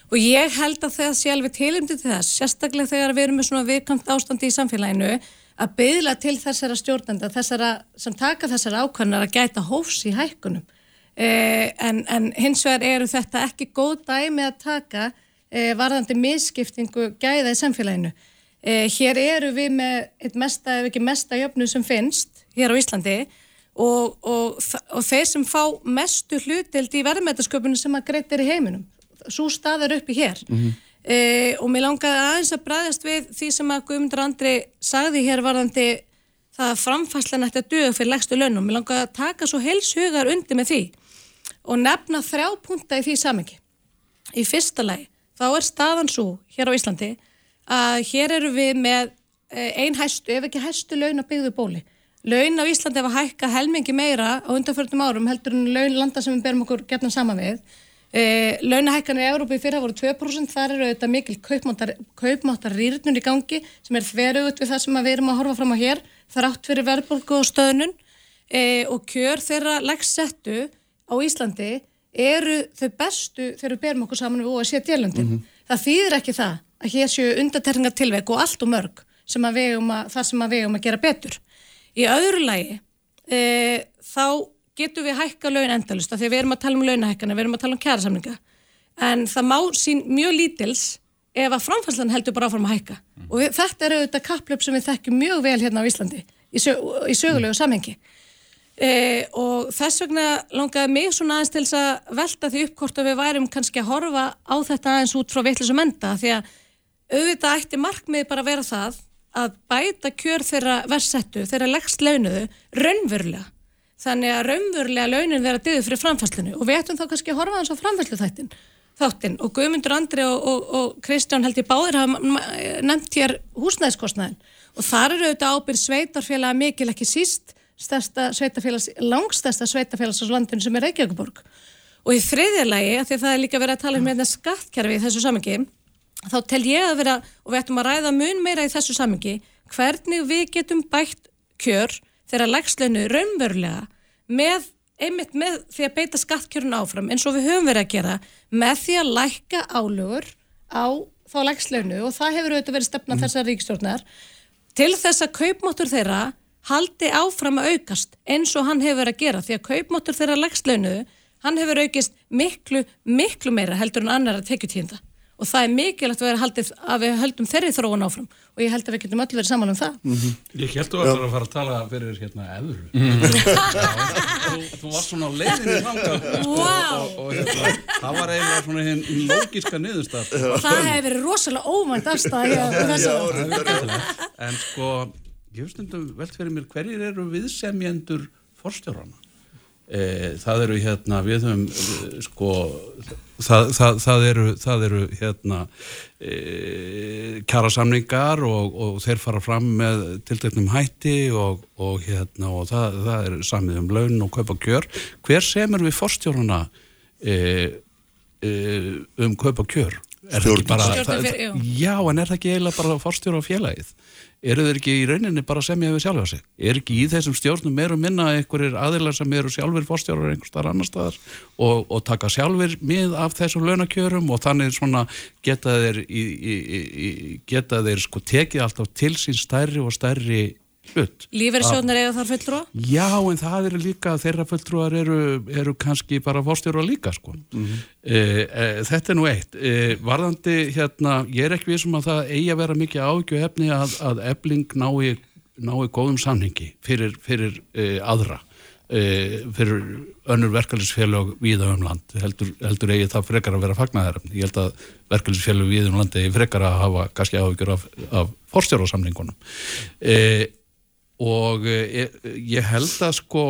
Og ég held að það sé alveg tilumdi til þess, sérstaklega þegar við erum með svona viðkant ástandi í samfélaginu, að byðla til þessara stjórnenda, þessara sem taka þessara ákvæmnar að gæta hófs í hækkunum. Eh, en, en hins vegar eru þetta ekki góð dæmi að taka eh, varðandi misskiptingu gæða í samfélaginu. Eh, hér eru við með eitt mesta, ef ekki mesta jöfnu sem finnst hér á Íslandi og, og, og þeir sem fá mestu hlutild í verðmætasköpunum sem að greitt er í heiminum. Svo staður uppi hér. Mm -hmm. Uh, og mér langaði aðeins að bræðast við því sem að Guðmundur Andri sagði hér varðandi það að framfæslan ætti að döða fyrir legstu launum. Mér langaði að taka svo heilshugar undir með því og nefna þrjá punta í því samengi. Í fyrsta lagi, þá er staðan svo hér á Íslandi að hér eru við með uh, ein hæstu, ef ekki hæstu laun að byggðu bóli. Laun á Íslandi hefa hækka helmingi meira á undanförnum árum heldur en laun landa sem við berum okkur gefnum saman við Eh, launahækkanir í Európa í fyrra voru 2% þar eru auðvitað mikil kaupmáttar rýrnur í gangi sem er þverugut við það sem við erum að horfa fram á hér þrátt fyrir verðbólku og stöðnun eh, og kjör þeirra leggsettu á Íslandi eru þau bestu þegar við berum okkur saman við OECD-löndin. Mm -hmm. Það þýðir ekki það að hér séu undaterringar tilveg og allt og mörg sem að að, þar sem að við um að gera betur. Í öðru lagi eh, þá getum við hækka laun endalust af því við erum að tala um launahækkana, við erum að tala um kjærasamninga en það má sín mjög lítils ef að framfærslan heldur bara áfram að hækka mm. og við, þetta er auðvitað kapplöp sem við þekkjum mjög vel hérna á Íslandi í, sög, í sögulegu mm. samhengi e, og þess vegna langaði mig svona aðeins til þess að velta því uppkort að við værum kannski að horfa á þetta aðeins út frá vittlisum enda því að auðvitað ætti markmið bara að vera það að bæta kjör þeirra versettu, þeirra leggst launuðu raunverulega þannig að raunverulega launin vera dyðu fyrir framfæslinu og við ættum þá kannski að horfa hans á framfæslu þættin þáttinn. Og Guðmundur Andri og, og, og Kristján held ég báðir hafa nefnt hér húsnæðskostnæðin og þar eru auðvitað ábyrð sveitarfélaga mikil ekki síst sveitafélags, langstærsta sveitafélags á landinu sem er Reykjavíkuborg og í þriðja lagi, af því að það er líka verið að tala um hérna skattkerfi í þessu samengi þá tel ég að vera, og við ættum að ræða mun meira í þessu samengi, hvernig við getum bætt kjör þeirra legslönu raunverulega með, einmitt með því að beita skattkjörun áfram eins og við höfum verið að gera með því að lækka álögur á þá legslönu og það hefur auðvitað verið stefna mm. þessar ríkstjórnar til þess að kaupmáttur þeirra haldi áfram að aukast eins og hann hefur verið að gera því að kaupmáttur þeirra legslönu hann hefur aukist miklu, miklu meira heldur en annar að tekja tínda og það er mikilvægt að vera haldið að við höldum þeirri þróun áfram. Og ég held að við getum öll verið saman um það. Mm -hmm. Ég held að þú ætlar að fara að tala fyrir hérna eður mm -hmm. þú, þú var svona á leiðinni wow. og, og hérna, það var eiginlega svona hinn lógiska niðurstað Það hefur verið rosalega óvænt afstæð En sko ég finnst um velt fyrir mér hverjir eru viðsemjendur forstjórana E, það eru hérna við höfum e, sko það, það, það eru, það eru hérna e, kjara samningar og, og þeir fara fram með tilteknum hætti og, og hérna og það, það er samið um laun og kaupa kjör hver semur við forstjórnuna e, e, um kaupa kjör? Er bara, já en er það ekki eiginlega bara forstjóra á félagið? Eru þeir ekki í rauninni bara að semja við sjálfa sig? Er ekki í þessum stjórnum meru minna einhverjir aðilar sem eru sjálfur fórstjórar einhver starf annar staðar og, og taka sjálfur mið af þessum launakjörum og þannig svona geta þeir, í, í, í, geta þeir sko tekið alltaf til sín stærri og stærri hlut. Lífeyrisjónar eða þar fulltrúa? Já, en það eru líka, þeirra fulltrúar eru, eru kannski bara fórstjóra líka, sko. Mm -hmm. e, e, þetta er nú eitt. E, varðandi, hérna, ég er ekki vissum að það eigi að vera mikið ágjöf hefni að, að ebling nái, nái góðum samningi fyrir, fyrir aðra. fyrir önnur verkefælisfélag viða um land heldur, heldur eigi það frekar að vera fagnæðar ég held að verkefælisfélag viða um landi frekar að hafa kannski áhugjur af, af forstjórasamningunum e, og e, ég held að sko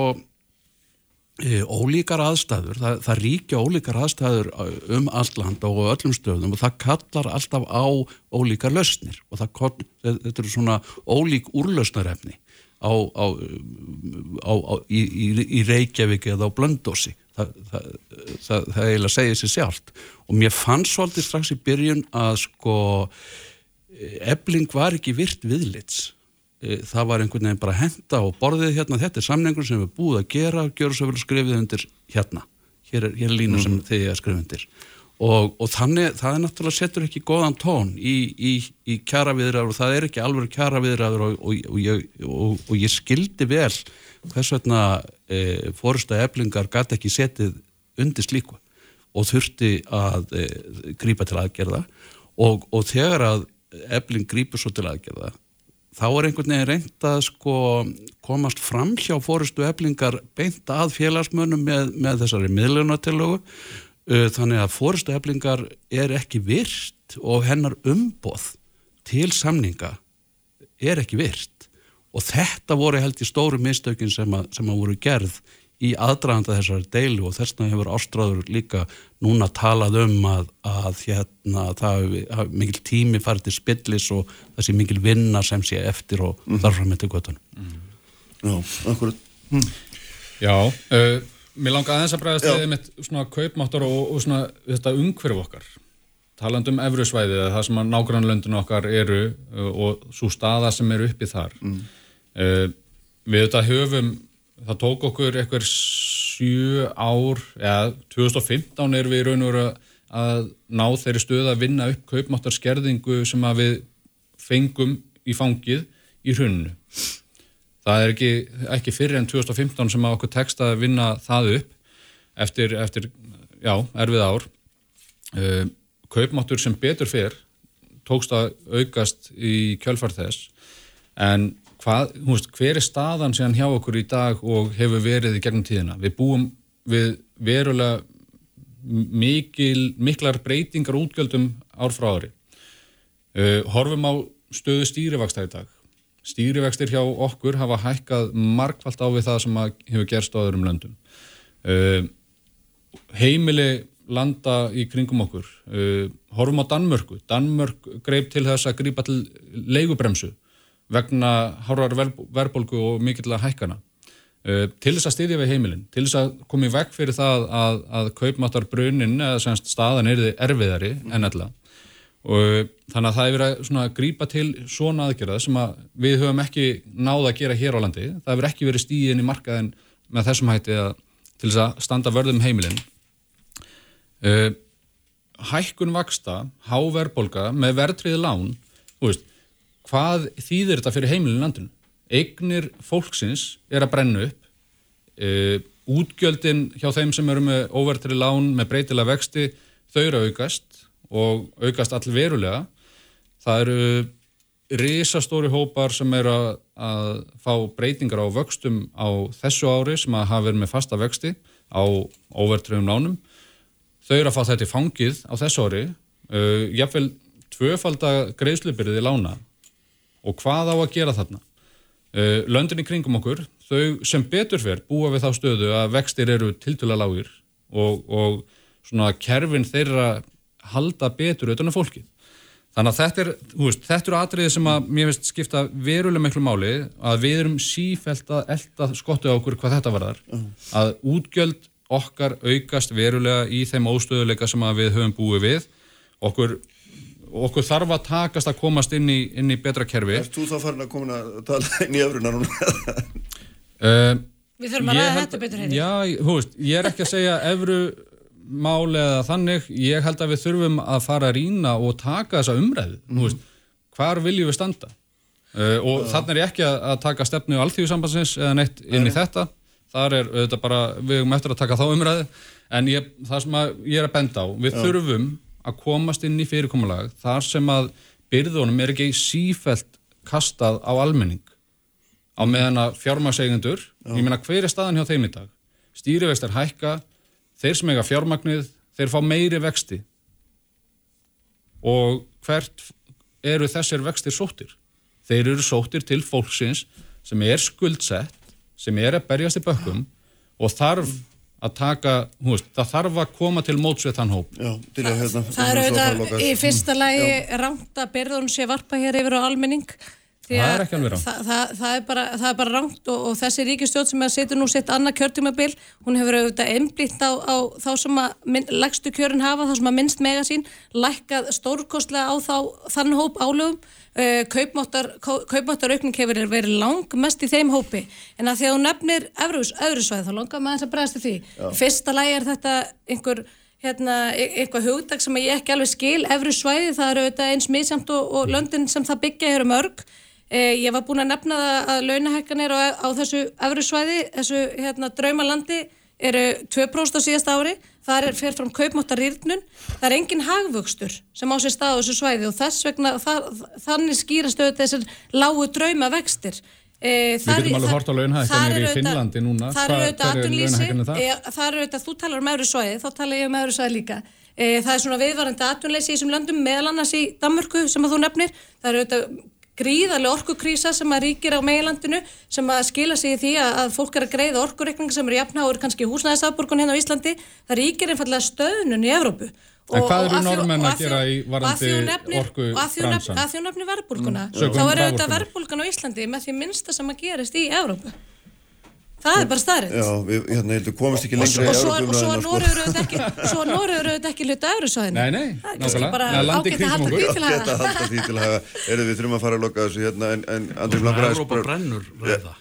e, ólíkar aðstæður, það, það ríkja ólíkar aðstæður um alland og öllum stöðum og það kallar alltaf á ólíkar lausnir og það, þetta eru svona ólík úrlausnarefni á, á, á, í, í, í Reykjavík eða á Blöndósi það, það, það, það eiginlega segir sér sjálft. Og mér fann svolítið strax í byrjun að sko ebling var ekki virt viðlits það var einhvern veginn bara henda og borðið hérna, þetta er samningur sem við búið að gera, gjöru svo vel skrifið undir hérna. Hér er, hér er lína mm -hmm. sem þið er skrifið undir. Og, og þannig, það er náttúrulega setur ekki góðan tón í, í, í kjaraviðræður og það er ekki alveg kjaraviðræður og, og, og og ég skildi vel hvers vegna e, fórusta eflingar gæti ekki setið undir slíku og þurfti að e, grípa til aðgerða. Og þegar að efling grípur svo til aðgerða þá er einhvern veginn reynd að sko komast fram hjá fórustu eflingar beint að félagsmönnum með, með þessari miðlunatillögu Uh, þannig að fórstæflingar er ekki virt og hennar umboð til samninga er ekki virt. Og þetta voru held í stóru mistökin sem að, sem að voru gerð í aðdraganda þessari deilu og þess vegna hefur ástráður líka núna talað um að, að hérna, það hafi mikil tími farið til spillis og þessi mikil vinna sem sé eftir og mm. þarfram eftir göttunum. Mm. Já, akkurat. Hm. Já, uh, Mér langar aðeins að bregðast við með svona kaupmáttar og, og svona þetta umhverf okkar. Taland um efruðsvæðið, það sem að nágrannlöndinu okkar eru uh, og svo staða sem eru uppið þar. Mm. Uh, við þetta höfum, það tók okkur eitthvað sjö ár, eða 2015 er við í raun og veru að ná þeirri stöð að vinna upp kaupmáttarskerðingu sem að við fengum í fangið í hrunnu það er ekki, ekki fyrir enn 2015 sem að okkur tekst að vinna það upp eftir, eftir já, erfið ár. Uh, kaupmáttur sem betur fyrr tókst að aukast í kjölfar þess en hvað, veist, hver er staðan sem hjá okkur í dag og hefur verið í gegnum tíðina við búum við verulega mikil, miklar breytingar útgjöldum ár frá ári uh, horfum á stöðu stýrivaksta í dag stýrivextir hjá okkur hafa hækkað markvallt á við það sem hefur gerst á öðrum löndum. Uh, heimili landa í kringum okkur. Uh, horfum á Danmörku. Danmörk greip til þess að grípa til leigubremsu vegna hárar verbolgu og mikill að hækkana. Til þess að stýðja við heimilin, til þess að komi vekk fyrir það að, að kaupmáttar brunin eða semst staðan er erfiðari en alltaf og þannig að það er verið að grípa til svona aðgerða sem að við höfum ekki náða að gera hér á landi. Það hefur ekki verið stíðin í markaðin með þessum hætti að, til þess að standa vörðum heimilin. Uh, hækkun vaksta háverbolga með verðtriði lán veist, hvað þýðir þetta fyrir heimilin landinu eignir fólksins er að brenna upp uh, útgjöldin hjá þeim sem eru með óverðtriði lán með breytilega vexti þau eru aukast og aukast all verulega. Það eru risastóri hópar sem eru að, að fá breytingar á vöxtum á þessu ári sem að hafa verið með fasta vexti á overtröfum lánum. Þau eru að fá þetta í fangið á þessu ári, uh, jáfnveil tvöfaldar greiðslubyrðið í lána og hvað á að gera þarna? Uh, Löndin í kringum okkur, þau sem betur fyrr búa við þá stöðu að vextir eru tiltula lágir og, og svona kerfin þeirra halda betur auðvitað fólkið. Þannig að þetta er, veist, þetta eru atriðið sem að mér finnst skipta veruleg miklu máli að við erum sífælt að elda skottu á okkur hvað þetta varðar. -huh. Að útgjöld okkar aukast verulega í þeim óstöðuleika sem við höfum búið við. Okkur, okkur þarf að takast að komast inn í, inn í betra kerfi. Er þú þá farin að koma að tala inn í öfrunar núna? uh, við þurfum að ræða þetta betur henni. Já, hú veist, ég er ekki að segja öfru máli eða þannig, ég held að við þurfum að fara að rína og taka þessa umræðu, mm. veist, hvar viljum við standa uh, og ja. þannig er ég ekki að, að taka stefnu á allþjóðsambansins eða neitt inn í Nei. þetta, þar er þetta bara, við höfum eftir að taka þá umræðu en ég, það sem ég er að benda á við ja. þurfum að komast inn í fyrirkomulag þar sem að byrðunum er ekki sífælt kastað á almenning. Á meðan að fjármagseigendur, ég meina hver er staðan hjá þeim í dag? Stýrivextar hækka þeir sem eiga fjármagnið, þeir fá meiri vexti. Og hvert eru þessir vextir sóttir? Þeir eru sóttir til fólksins sem er skuldsett, sem er að berjast í bökkum og þarf að taka, hú veist, það þarf að koma til mótsvið þann hóp. Já, til að hérna... Það eru auðvitað í fyrsta lagi rámt að byrðun sé varpa hér yfir á almenning. Það er ekki alveg ránt það, það, það er bara, bara ránt og, og þessi ríkistjóð sem setur nú sitt annað kjörtímabil hún hefur auðvitað einblítt á, á þá sem að minn, legstu kjörin hafa þá sem að minnst mega sín, lækkað stórkostlega á þá þann hóp álögum uh, kaupmáttar, kaupmáttar aukning hefur verið lang mest í þeim hópi. En að því að hún nefnir öðru svæð þá langar maður þess að bregðast því. Já. fyrsta lægi er þetta einhver hérna, e- eitthvað hugdag sem ég ekki alveg skil, efru svæði, það eru auðvitað eins misjamt og, og löndin sem það byggja eru mörg. Eh, ég var búin að nefna það að launahækkanir á, á þessu efru svæði, þessu hérna, draumalandi eru 2% á síðasta ári, það er fyrir fram kaupmáttarýrnun, það er engin hagvöxtur sem á sér stað á þessu svæði og þess vegna það, þannig skýrast auðvitað þessar lágu drauma vextir. E, Við getum alveg hort á launahækkanir í Finnlandi núna. Hver er atvinnlýsi, launahækkanir það? e, það eru auðvitað, þú talar um öðru svæði, þá tala ég um öðru svæði líka. E, það er svona viðvarandi atvinnleysi í þessum löndum, meðal annars í Danmörku sem að þú nefnir. Það eru auðvitað gríðarlega orkukrísa sem að ríkir á meilandinu sem að skila sig í því að, að fólk er að greiða orkureikning sem eru jafnáður kannski húsnæðisafborgun hérna á Íslandi. Það ríkir einfallega stöðnun í Evrópu. En hvað eru og að gera í og nefnir- orku og bransan? hún nefnir verðbólguna Mm. Þá er auðvitað raforkunnar. verðbólgan á Íslandi með því minnsta sem að gerist í Evrópu það er bara staðrind Já, við, hérna, ég held að komast ekki lengra svo, í svo, og svo Evrópumræðina, sko. Noregur auðvitað ekki svo Noregur auðvitað ekki hluta eurusvæðinu Nei, nei, það er kannski nákvæmlega. bara ágætt að halda því til að að halda því til að hafa Erum við þurfum að fara að loka þessu hérna En, en Andri langar að Evrópa brennur ræða.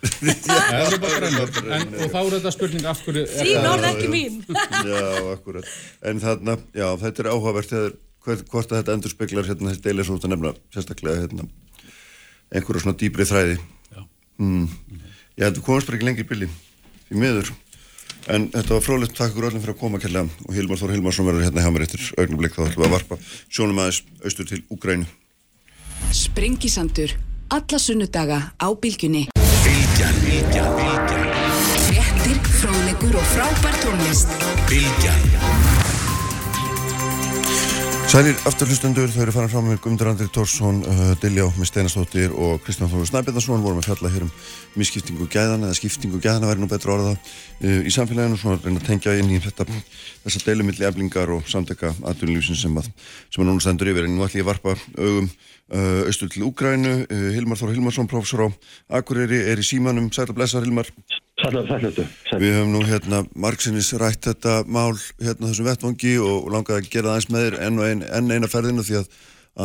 Evrópa brennur. En, og þá er þetta spurning af hverju er þín orð ekki mín. Já, akkurat. En þarna, já, þetta er áhugavert hvort að þetta þú. Ég held að komast bara ekki lengri í billi í miður En þetta var frólitt, takk ykkur öllum fyrir að koma kærlega og Hilmar Þór Hilmarsson verður hérna hjá mér eftir augnablik þá ætlum við að varpa sjónum aðeins austur til Úgrænu Sprengisandur. Alla sunnudaga á bylgjunni. Bylgjan, bylgjan, bylgjan, Fréttir, fróðlegur og frábær tónlist. bylgjan. Sælir afturhlustundur, þau eru farin fram með Guðmundur Andrik Tórsson, uh, Diljá með Steinastóttir og Kristján Þóru Snæbjörnarsson vorum að fjalla hér um misskiptingu gæðana eða skiptingu gæðana væri nú betra orða uh, í samfélaginu, svona að reyna að tengja inn í þetta, þessa deilumilli eflingar og samtaka atvinnulífsins sem að sem að núna stendur yfir, en nú ætlum ég að varpa augum uh, austur til Úgrænu uh, Hilmar Þór Hilmarsson, professor á Akureyri er í símanum, sæl og blessar Hilmar Við höfum nú hérna margsinnis rætt þetta mál hérna þessum vettvangi og langaði að gera það eins með þér enn, ein, enn eina ferðinu því að,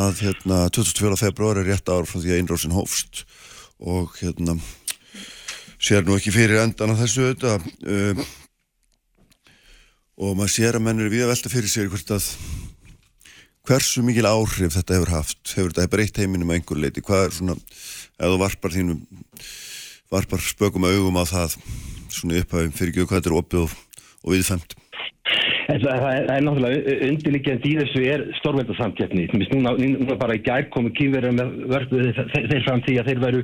að hérna 22. februar er rétt ár frá því að innrósin hófst. Og hérna sér nú ekki fyrir endan á þessu auðvitað um, og maður sér að menn eru við að velta fyrir sér hvert að hversu mikil áhrif þetta hefur haft. Hefur þetta breytt heiminum að einhver leiti hvað er svona, þú varpar þínum varpar spökum augum á það svona upphæfum fyrir þetta er opið og, og viðfemt. Það, það, er, það er náttúrulega undirliggjandi í þessu er stórveldarsamkeppni. Núna, núna bara í gær komu kýverðar með vörðu þeir, þeir, fram því að þeir veru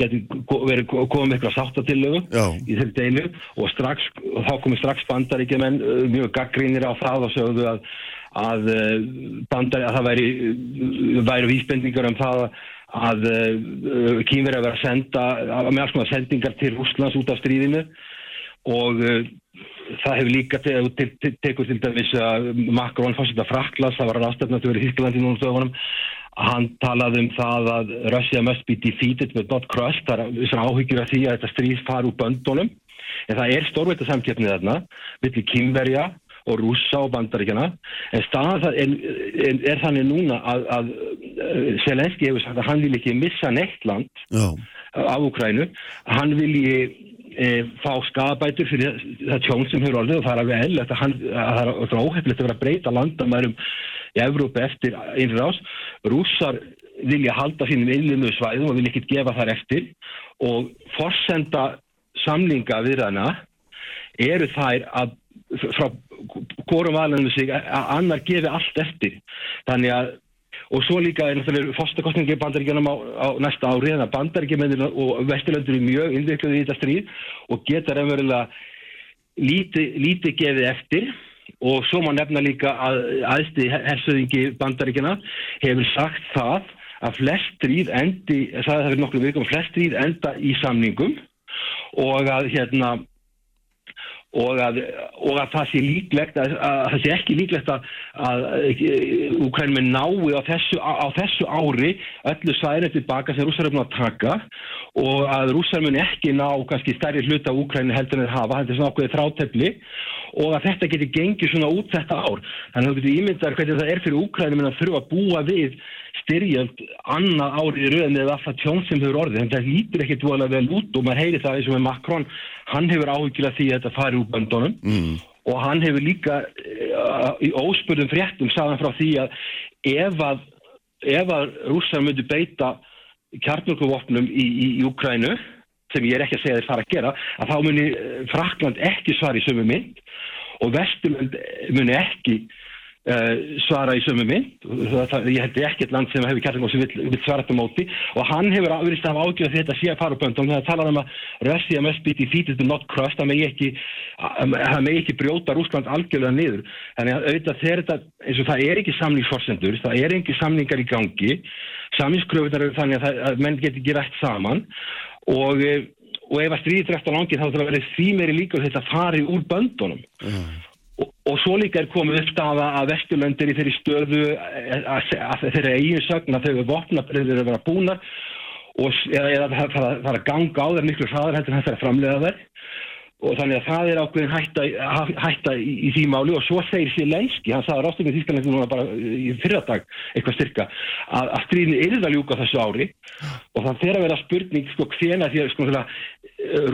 geti verið komið með eitthvað sáttatillögu í þeirri deilu og, strax, og þá komu strax bandaríkjumenn mjög gaggrínir á það og sögðu að, að bandari að það væri, væri vísbendingar um það að uh, kýverðar verið að senda með alls konar sendingar til Rúslands út af stríðinu. Og uh, það hefur líka te te te tekur til dæmis að Macron fórseta Fraklas, það var ráðstöfna til að vera í Þýskalandi núna stöðunum hann talaði um það að Russia must be defeated but not crushed. Það er þessar áhyggjur af því að þetta stríð far úr böndunum. En það er stórveita samkeppnið þarna millir Kínverja og rússa og bandaríkjana en staðan það er, þannig núna að, að Selenski hefur sagt að hann vil ekki missa neitt land Já. á Ukrænu hann vilji e, fá skabætur fyrir það tjón sem hefur orðið og það er alveg eðl að það er óhefnilegt að vera að breyta landamærum í Evrópu eftir innrás. Rússar vilja halda sínum innlimu svæðum og vilja ekkert gefa þar eftir. Og forsenda samlinga viðræðina eru þær að frá hvorum valinu sig að annar gefi allt eftir. Þannig að og svo líka er náttúrulega fórstakostningi bandaríkjanum á, á næsta ári þannig að bandaríkjumennir og vesturlöndur er mjög innvikluð í þetta stríð og geta raunverulega lítið líti gefið eftir. Og svo má nefna líka að aðsti hersöðingi bandaríkjana hefur sagt það að flest stríð endi, það hefur nokkur vikum flest stríð enda í samningum og að hérna og að, og að það sé líklegt að, að það sé ekki líklegt að, að Úkrænum nái á þessu, á, þessu ári öllu svæðinu tilbaka sem rússar er búin að taka og að rússar mun ekki ná kannski stærri hluta Úkrænu heldur en þeir hafa, þetta er svona ákveðið þrátefli og að þetta geti gengið svona út þetta ár. Þannig að þú getur ímyndar hvernig það er fyrir en að þurfa að búa við styrjöld annað árið í rauðin eða alltaf tjón sem hefur orðið. Að það lítur ekkert voðalega vel út og maður heyri það eins og með Macron, hann hefur áhyggjulað því að þetta fari úr böndunum mm. og hann hefur líka eh, í óspurðum fréttum sagðan frá því að ef að, ef að rússar myndu beita kjarnurkuvopnum í, í, í Ukrænu sem ég er ekki að segja þeir fara að gera að þá muni eh, Frakland ekki svara í sömu mynd og Vesturland muni ekki uh, svara í sömu mynd. Það, ég held ekki eitt land sem hefur kjarningum sem vil, vil svara þetta móti. Og hann hefur verið að ágjöða þetta sé að fara upp böndum þegar það talar um að Russia must be defeated and not crushed það megi ekki, ekki brjóta Rúsland algjörlega niður. Þannig að auðvitað þegar þetta, eins og það er ekki samningsforsendur, það er ekki samningar í gangi. Samningskröfunar eru þannig að, það, að menn getur ekki rætt saman. Og, eh, og ef að stríðið dræft á langi þá þarf að vera því meiri líka þetta fari úr böndunum. Og, og svo líka er komið upp staða að Vesturlöndir í þeirri stöðu eh, að, þeirra eigin sögn að þau eru vopna þeir eru að vera búnar og eða, eða það það fara að ganga á þeir miklu hraðar heldur en það er að framlega þær. Og þannig að það er ákveðin hætta, hætta í, í því máli og svo segir sér lenski, hann sagði ráðstöngin Þýskaland núna bara í fyrradag eitthvað styrka að, að stríðinu yrða ljúka þessu ári. Og það fer að vera spurning sko hvena því að sko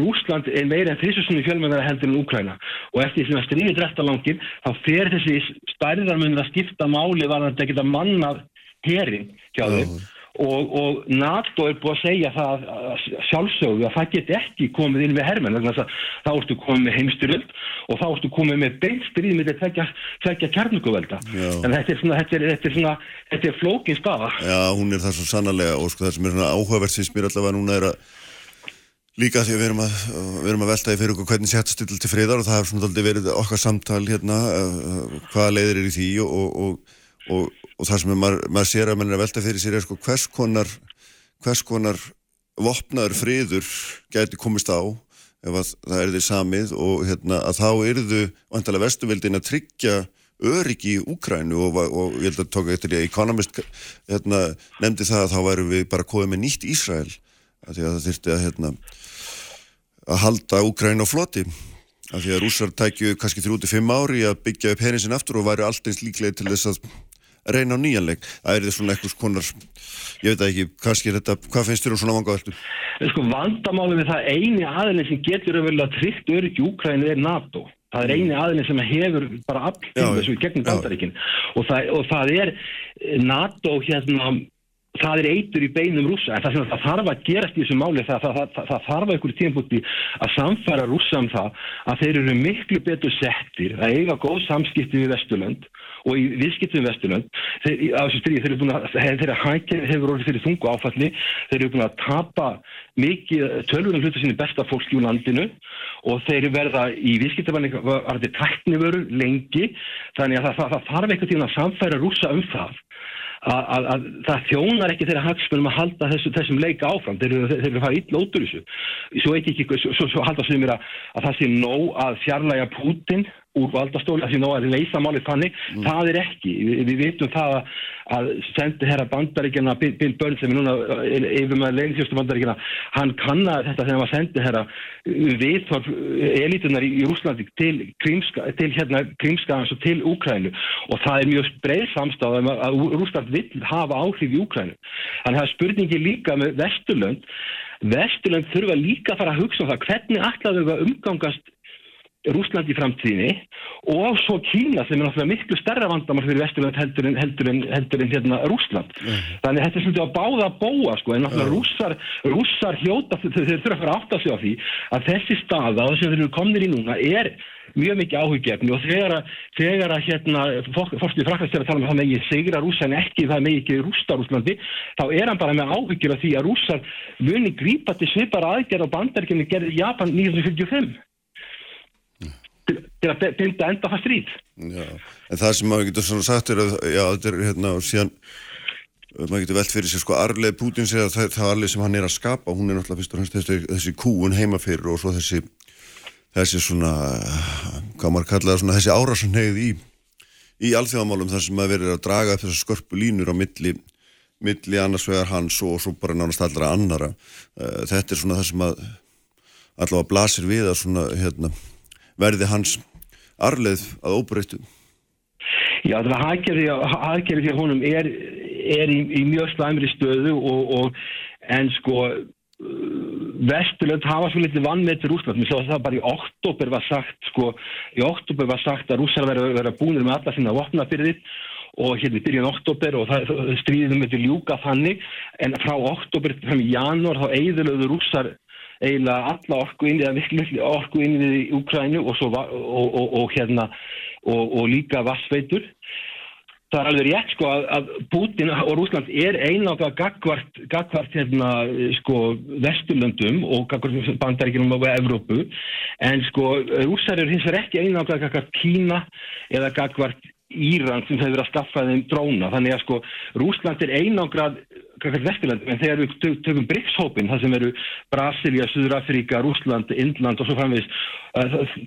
Rúsland er meira en þrissusunni fjölmennara heldur en Úkræna og eftir því að stríðinu drefta langin þá fer þessi stærðarmunir að skipta máli varðandi að geta mannað herin hjá þeim. Og, og NATO er búið að segja það að sjálfsögðu að það get ekki komið inn við vegna þess að þá ertu komið með heimstyrjöld og þá ertu komið með beint stríð með þetta tvekja kjarnukuvelda en þetta er svona, þetta er, þetta er svona þetta er flókin staða. Já, hún er það svo sannarlega og sko það sem er svona áhugavert sem mér allavega núna er að líka því að við erum að, við erum að velta í fyrir okkur hvernig að stilla til friðar og það hefur svona aldrei verið okkar samtal hérna uh, hvaða leiðir er í því og, og, og, og, það sem er, maður, maður sér að mann er að velta fyrir sér er sko hvers konar hvers konar vopnaður friður gæti komist á ef að það er því samið og hérna að þá yrðu vantalega vestuvildin að tryggja öryggi í Úkrænu og, og ég held að tóka eftir í að Economist hérna, nefndi það að þá væru við bara komið með nýtt Ísrael því að það þyrfti að hérna, að halda Úkrænu á floti af því að rússar tækju kannski 3-5 ári að byggja upp herrin sinn aftur og væri allt eins líklega til þess að reyna á nýjanleik. Það er þetta svona eitthvað konar, ég veit ekki, kannski er þetta, hvað finnst þér um svona vanga veldu? sko vandamáli við það eini aðilin sem getur auðvitað tryggt öryggi Úkrænu er NATO það er eini aðilin sem hefur bara Já, þessu gegnum já. bandaríkin og, og það er NATO hérna það er eitur í beinum rússa en það, sem það þarf að gerast í þessu máli það, það, það, það þarf að ykkur tímpúti að samfæra rússa um það að þeir eru miklu betur settir að eiga góð samskipti við Vesturlönd og í viðskiptum við Vesturlönd. Þeir, í- þeir eru búin að þeirra hækja hefur orðið fyrir þungu áfalli þeir eru búin að tapa mikið tölvunum hluta sinni besta fólki úr landinu og þeir verða í viðskiptabanni varði tæknivöru lengi. Þannig að það, þarf eitthvað tíma að samfæra rússa um það að, að, að það þjónar ekki þeirra hagsmunum að halda þessu, þessum leika áfram. Þeir eru, að fara illa út úr þessu. Svo, ekki, svo, svo, svo halda sem mér að, að það sé nóg að fjarlæga Putin úr valdastóli, það sé nóg að leysa málið þannig, það er ekki. Við, við vitum það að, að sendi herra bandaríkjana, Bill, Burns sem er núna yfir með leiðsjóstu bandaríkjana hann kannar þetta þegar maður sendi herra viðþorf elitunar í, í Rúslandi til, Krímska, til hérna Krímskans og til Úkrænu og það er mjög breið samstáð um að, að Rúsland vill hafa áhrif í Úkrænu þannig að spurningi líka með Vesturlönd. Vesturlönd þurfa líka að fara að hugsa um það hvernig ætlaðu þau að umgangast Rúsland í framtíðinni og svo Kína sem er náttúrulega miklu stærra vandamál fyrir Vesturland heldur en, heldur en, heldur en hérna Rúsland. Þannig að þetta er svolítið að báða að bóa sko en náttúrulega rússar, rússar hljóta þeir, þurfa að fara átt að á því að þessi staða og þess að þeir eru komnir í núna er mjög mikið áhugjefni og þegar að, þegar að hérna, fórstuði frakast er að tala um að það megi sigra rússa en ekki það megi ekki rústa Rúslandi, þá er hann bara með áhyggjur af því að rússar muni grípa til svipara aðgerð á bandaríkjumni gerði Japan 1945 til, til að binda enda það stríð. Já, en það sem maður getur svona sagt er að, já, þetta er hérna og síðan maður getur velt fyrir sér sko arleið Putin segja að það, það arleið sem hann er að skapa hún er náttúrulega fyrst og fremst þessi, þessi kúun heima fyrir og svo þessi þessi svona, hvað maður kallaði svona þessi árásun hegð í í alþjóðamálum þar sem maður verið að draga upp þessar skörpu línur á milli milli annars vegar hans og svo bara nánast allra annara Uh, þetta er svona það sem að allavega blasir við að svona hérna, verði hans arleið að óbreyttu? Já, það var hagkerfi fyrir honum er, er í, í mjög slæmri stöðu og, og en sko Vesturlönd hafa svo litið vann með til Rúsland, mér svo að það bara í oktober var sagt, sko, í oktober var sagt að rússar vera, vera búinir með alla sína vopnafyrðir og hérna í byrjun oktober og það, stríðum við til ljúka þannig, en frá oktober í janúar þá eigðurlöðu rússar eiginlega alla orku inn eða orku inn í Úkrænu og, og, og, hérna og, líka vassveitur það er alveg rétt sko að, að Putin og Rúsland er einága gagvart, gagvart hérna sko Vesturlöndum og gagvart bandaríkinum og Evrópu. En sko rússar eru hins vegar ekki einága gagvart Kína eða gagvart Íran sem hefur að skaffa þeim dróna. Þannig að sko Rúsland er einangrað gagvart Vesturlöndum en þegar við tök- tökum BRICS-hópin það sem eru Brasilia, Suður-Afrika, Rúsland, Indland og svo framvegis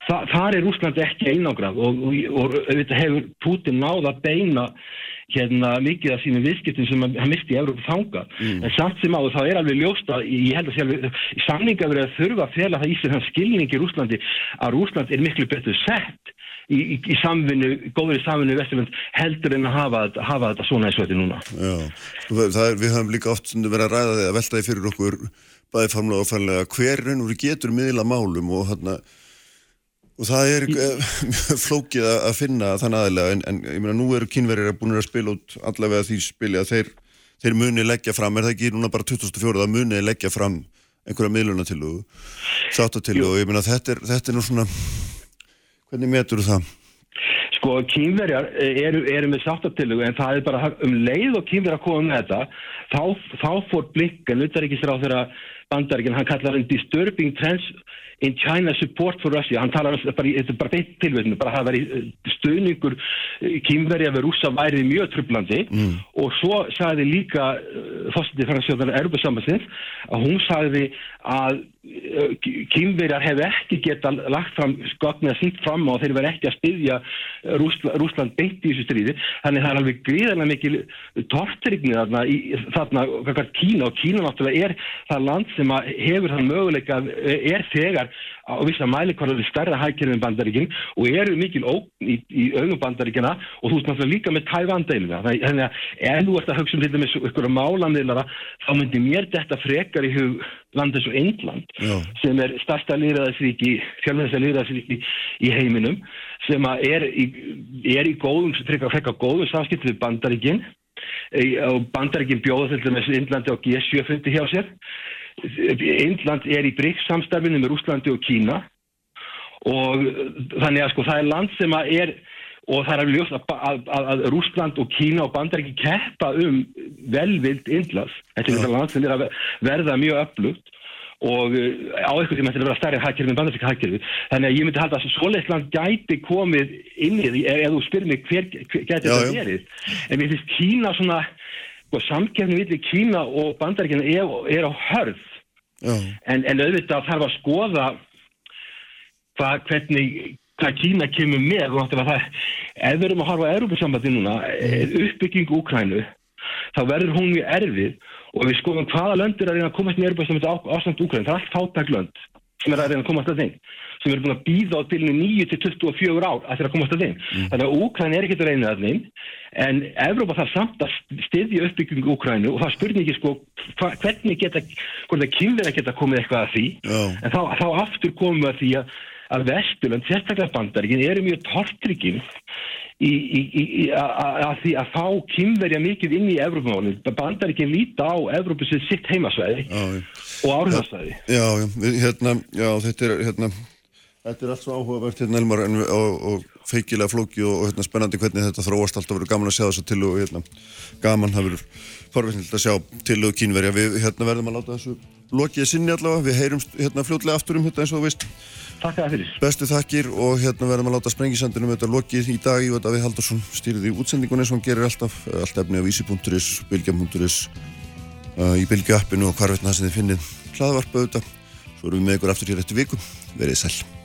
þa þar er Rúsland ekki einangrað og, og, og hefur Putin náð að beina hérna mikið af sínum viðskiptum sem hann misti í Európa þanga en samt sem áður þá er alveg ljóst að ég held að alveg samninga verið að þurfa að fela það í sig þann skilning í Rúslandi að Rúsland er miklu betur sett í, í, í samvinnu, samvinnu í Vesturlund heldur en að hafa, hafa þetta svona eins og þetta núna. Já, það er, við höfum líka oft verið að ræða því að velta því fyrir okkur bæði famlega og færlega hver raun og veru getur miðla málum og hann og það er eh, mjög flókið að að finna þann aðilega en, en ég meina nú eru kynverið búin að spila út allavega því spili að þeir, þeir muni leggja fram, er það ekki núna bara 2004 að muni leggja fram einhverja miðlunatilugu, sáttatilugu og ég meina þetta er, þetta er nú svona hvernig metur það? Sko, kýmverjar eru, eru með sáttatillugu en það er bara um leið og kýmverjar koma með þetta þá, þá fór blikkan utanríkisráð þeirra bandaríkinn, hann kallar hann disturbing trends in China support for Russia. Hann talar bara, þetta er bara beint tilvægnu bara það væri eh, stuðningur kýmverja við rússa væri mjög trublandi og svo sagði líka fórstætti fransjóðan Erubasambassins að hún sagði að kýmverjar hefði ekki geta lagt fram skotni að sínt fram á og þeir verði ekki að styðja Rússland, Rússland beint í þessu stríði. Þannig það er alveg gríðarlega mikil tortrygni þarna, í, þarna Kína. Og Kína náttúrulega er það land sem hefur þann möguleika er þegar á vissa mælikvarður stærra hækjörðum bandaríkin og eru mikil ógn í, í augum bandaríkina og þú veist náttúrulega líka með Tævandeilina þannig að ef þú ert að hugsa um til dæmis ykkur málamniðlara þá myndi mér þetta frekar í hug land eins og England Já. sem er stærsta líðræðisríki fjölmennsta líðræðisríki í heiminum sem að er í, er í góðum, frekar, frekar góðum samskipti við bandaríkin. Í- og bandaríkin bjóða til dæmis Indlandi og G7 fundi hjá sér Indland er í BRICS samstarfinu með Rúslandi og Kína. Og þannig að sko það er land sem að er og það er alveg ljóst að, að, að, Rúsland og Kína og Bandaríki keppa um velvild Indlands. Þetta er þetta land sem er að verða mjög öflugt og uh, á eitthvað sem er að vera stærri hagkerfi en bandaríska hagkerfi þannig að ég myndi halda að svoleitt land gæti komið inn í því ef, þú spyrir mig hver, gæti þetta verið. En mér finnst Kína svona sko, samkefni villi Kína og bandaríkina er, er á hörð en, en auðvitað þarf að skoða hvað, hvernig hvað Kína kemur með það, ef við erum að horfa á Európa-sambandi núna, eh, uppbygging Úkrænu, þá verður hún mjög erfið og við skoðum hvaða lönd er að komast í Európa-sambandi á ástand Úkrænu, það er allt fátaklönd sem er að reyna að komast að þeim sem eru búin að býða á bylnu 9 til 24 ár að þeirra komast að þeim. Þannig að Úkræn er ekkert að reyna að þeim en Evrópa þarf samt að styðja uppbyggingu Úkrænu og það er spurningi sko hva, hvernig geta, að kynverða geta komið eitthvað að því Já. en þá, þá aftur komum við að því að, að Vesturland, sérstaklega bandaríkin, eru mjög í að, að, að því að fá kynverja mikið inn í Evrópumálinn. Bandaríkin líta á Evrópu sem sitt heimasvæði já, og áhrifasvæði. Já, hérna, já, þetta er, hérna, þetta er allt svo áhugavert, hérna, Elmar, en, við- og, og feikilega flóki og, og hérna, spennandi hvernig þetta þróast alltaf verið gaman að sjá þessa til og, hérna, gaman það verið forveitnilt að sjá til og kínverja. Við, hérna, verðum að láta þessu lokið sinni allavega, við heyrumst, hérna, fljótlega aftur um þetta eins og þú veist. Takk fyrir. Bestu þakkir og hérna verðum að láta sprengisandinu með þetta lokið í dag. Ég veit að við Haldursson stýrið í útsendingunni og hann gerir alltaf. Allt efni á vísi.is, bylgjum.is, uh, í bylgju appinu og hvar veitna það sem þið finnið hlaðvarpa auðvitað. Svo erum við með ykkur aftur hér eftir viku. Verið sæl.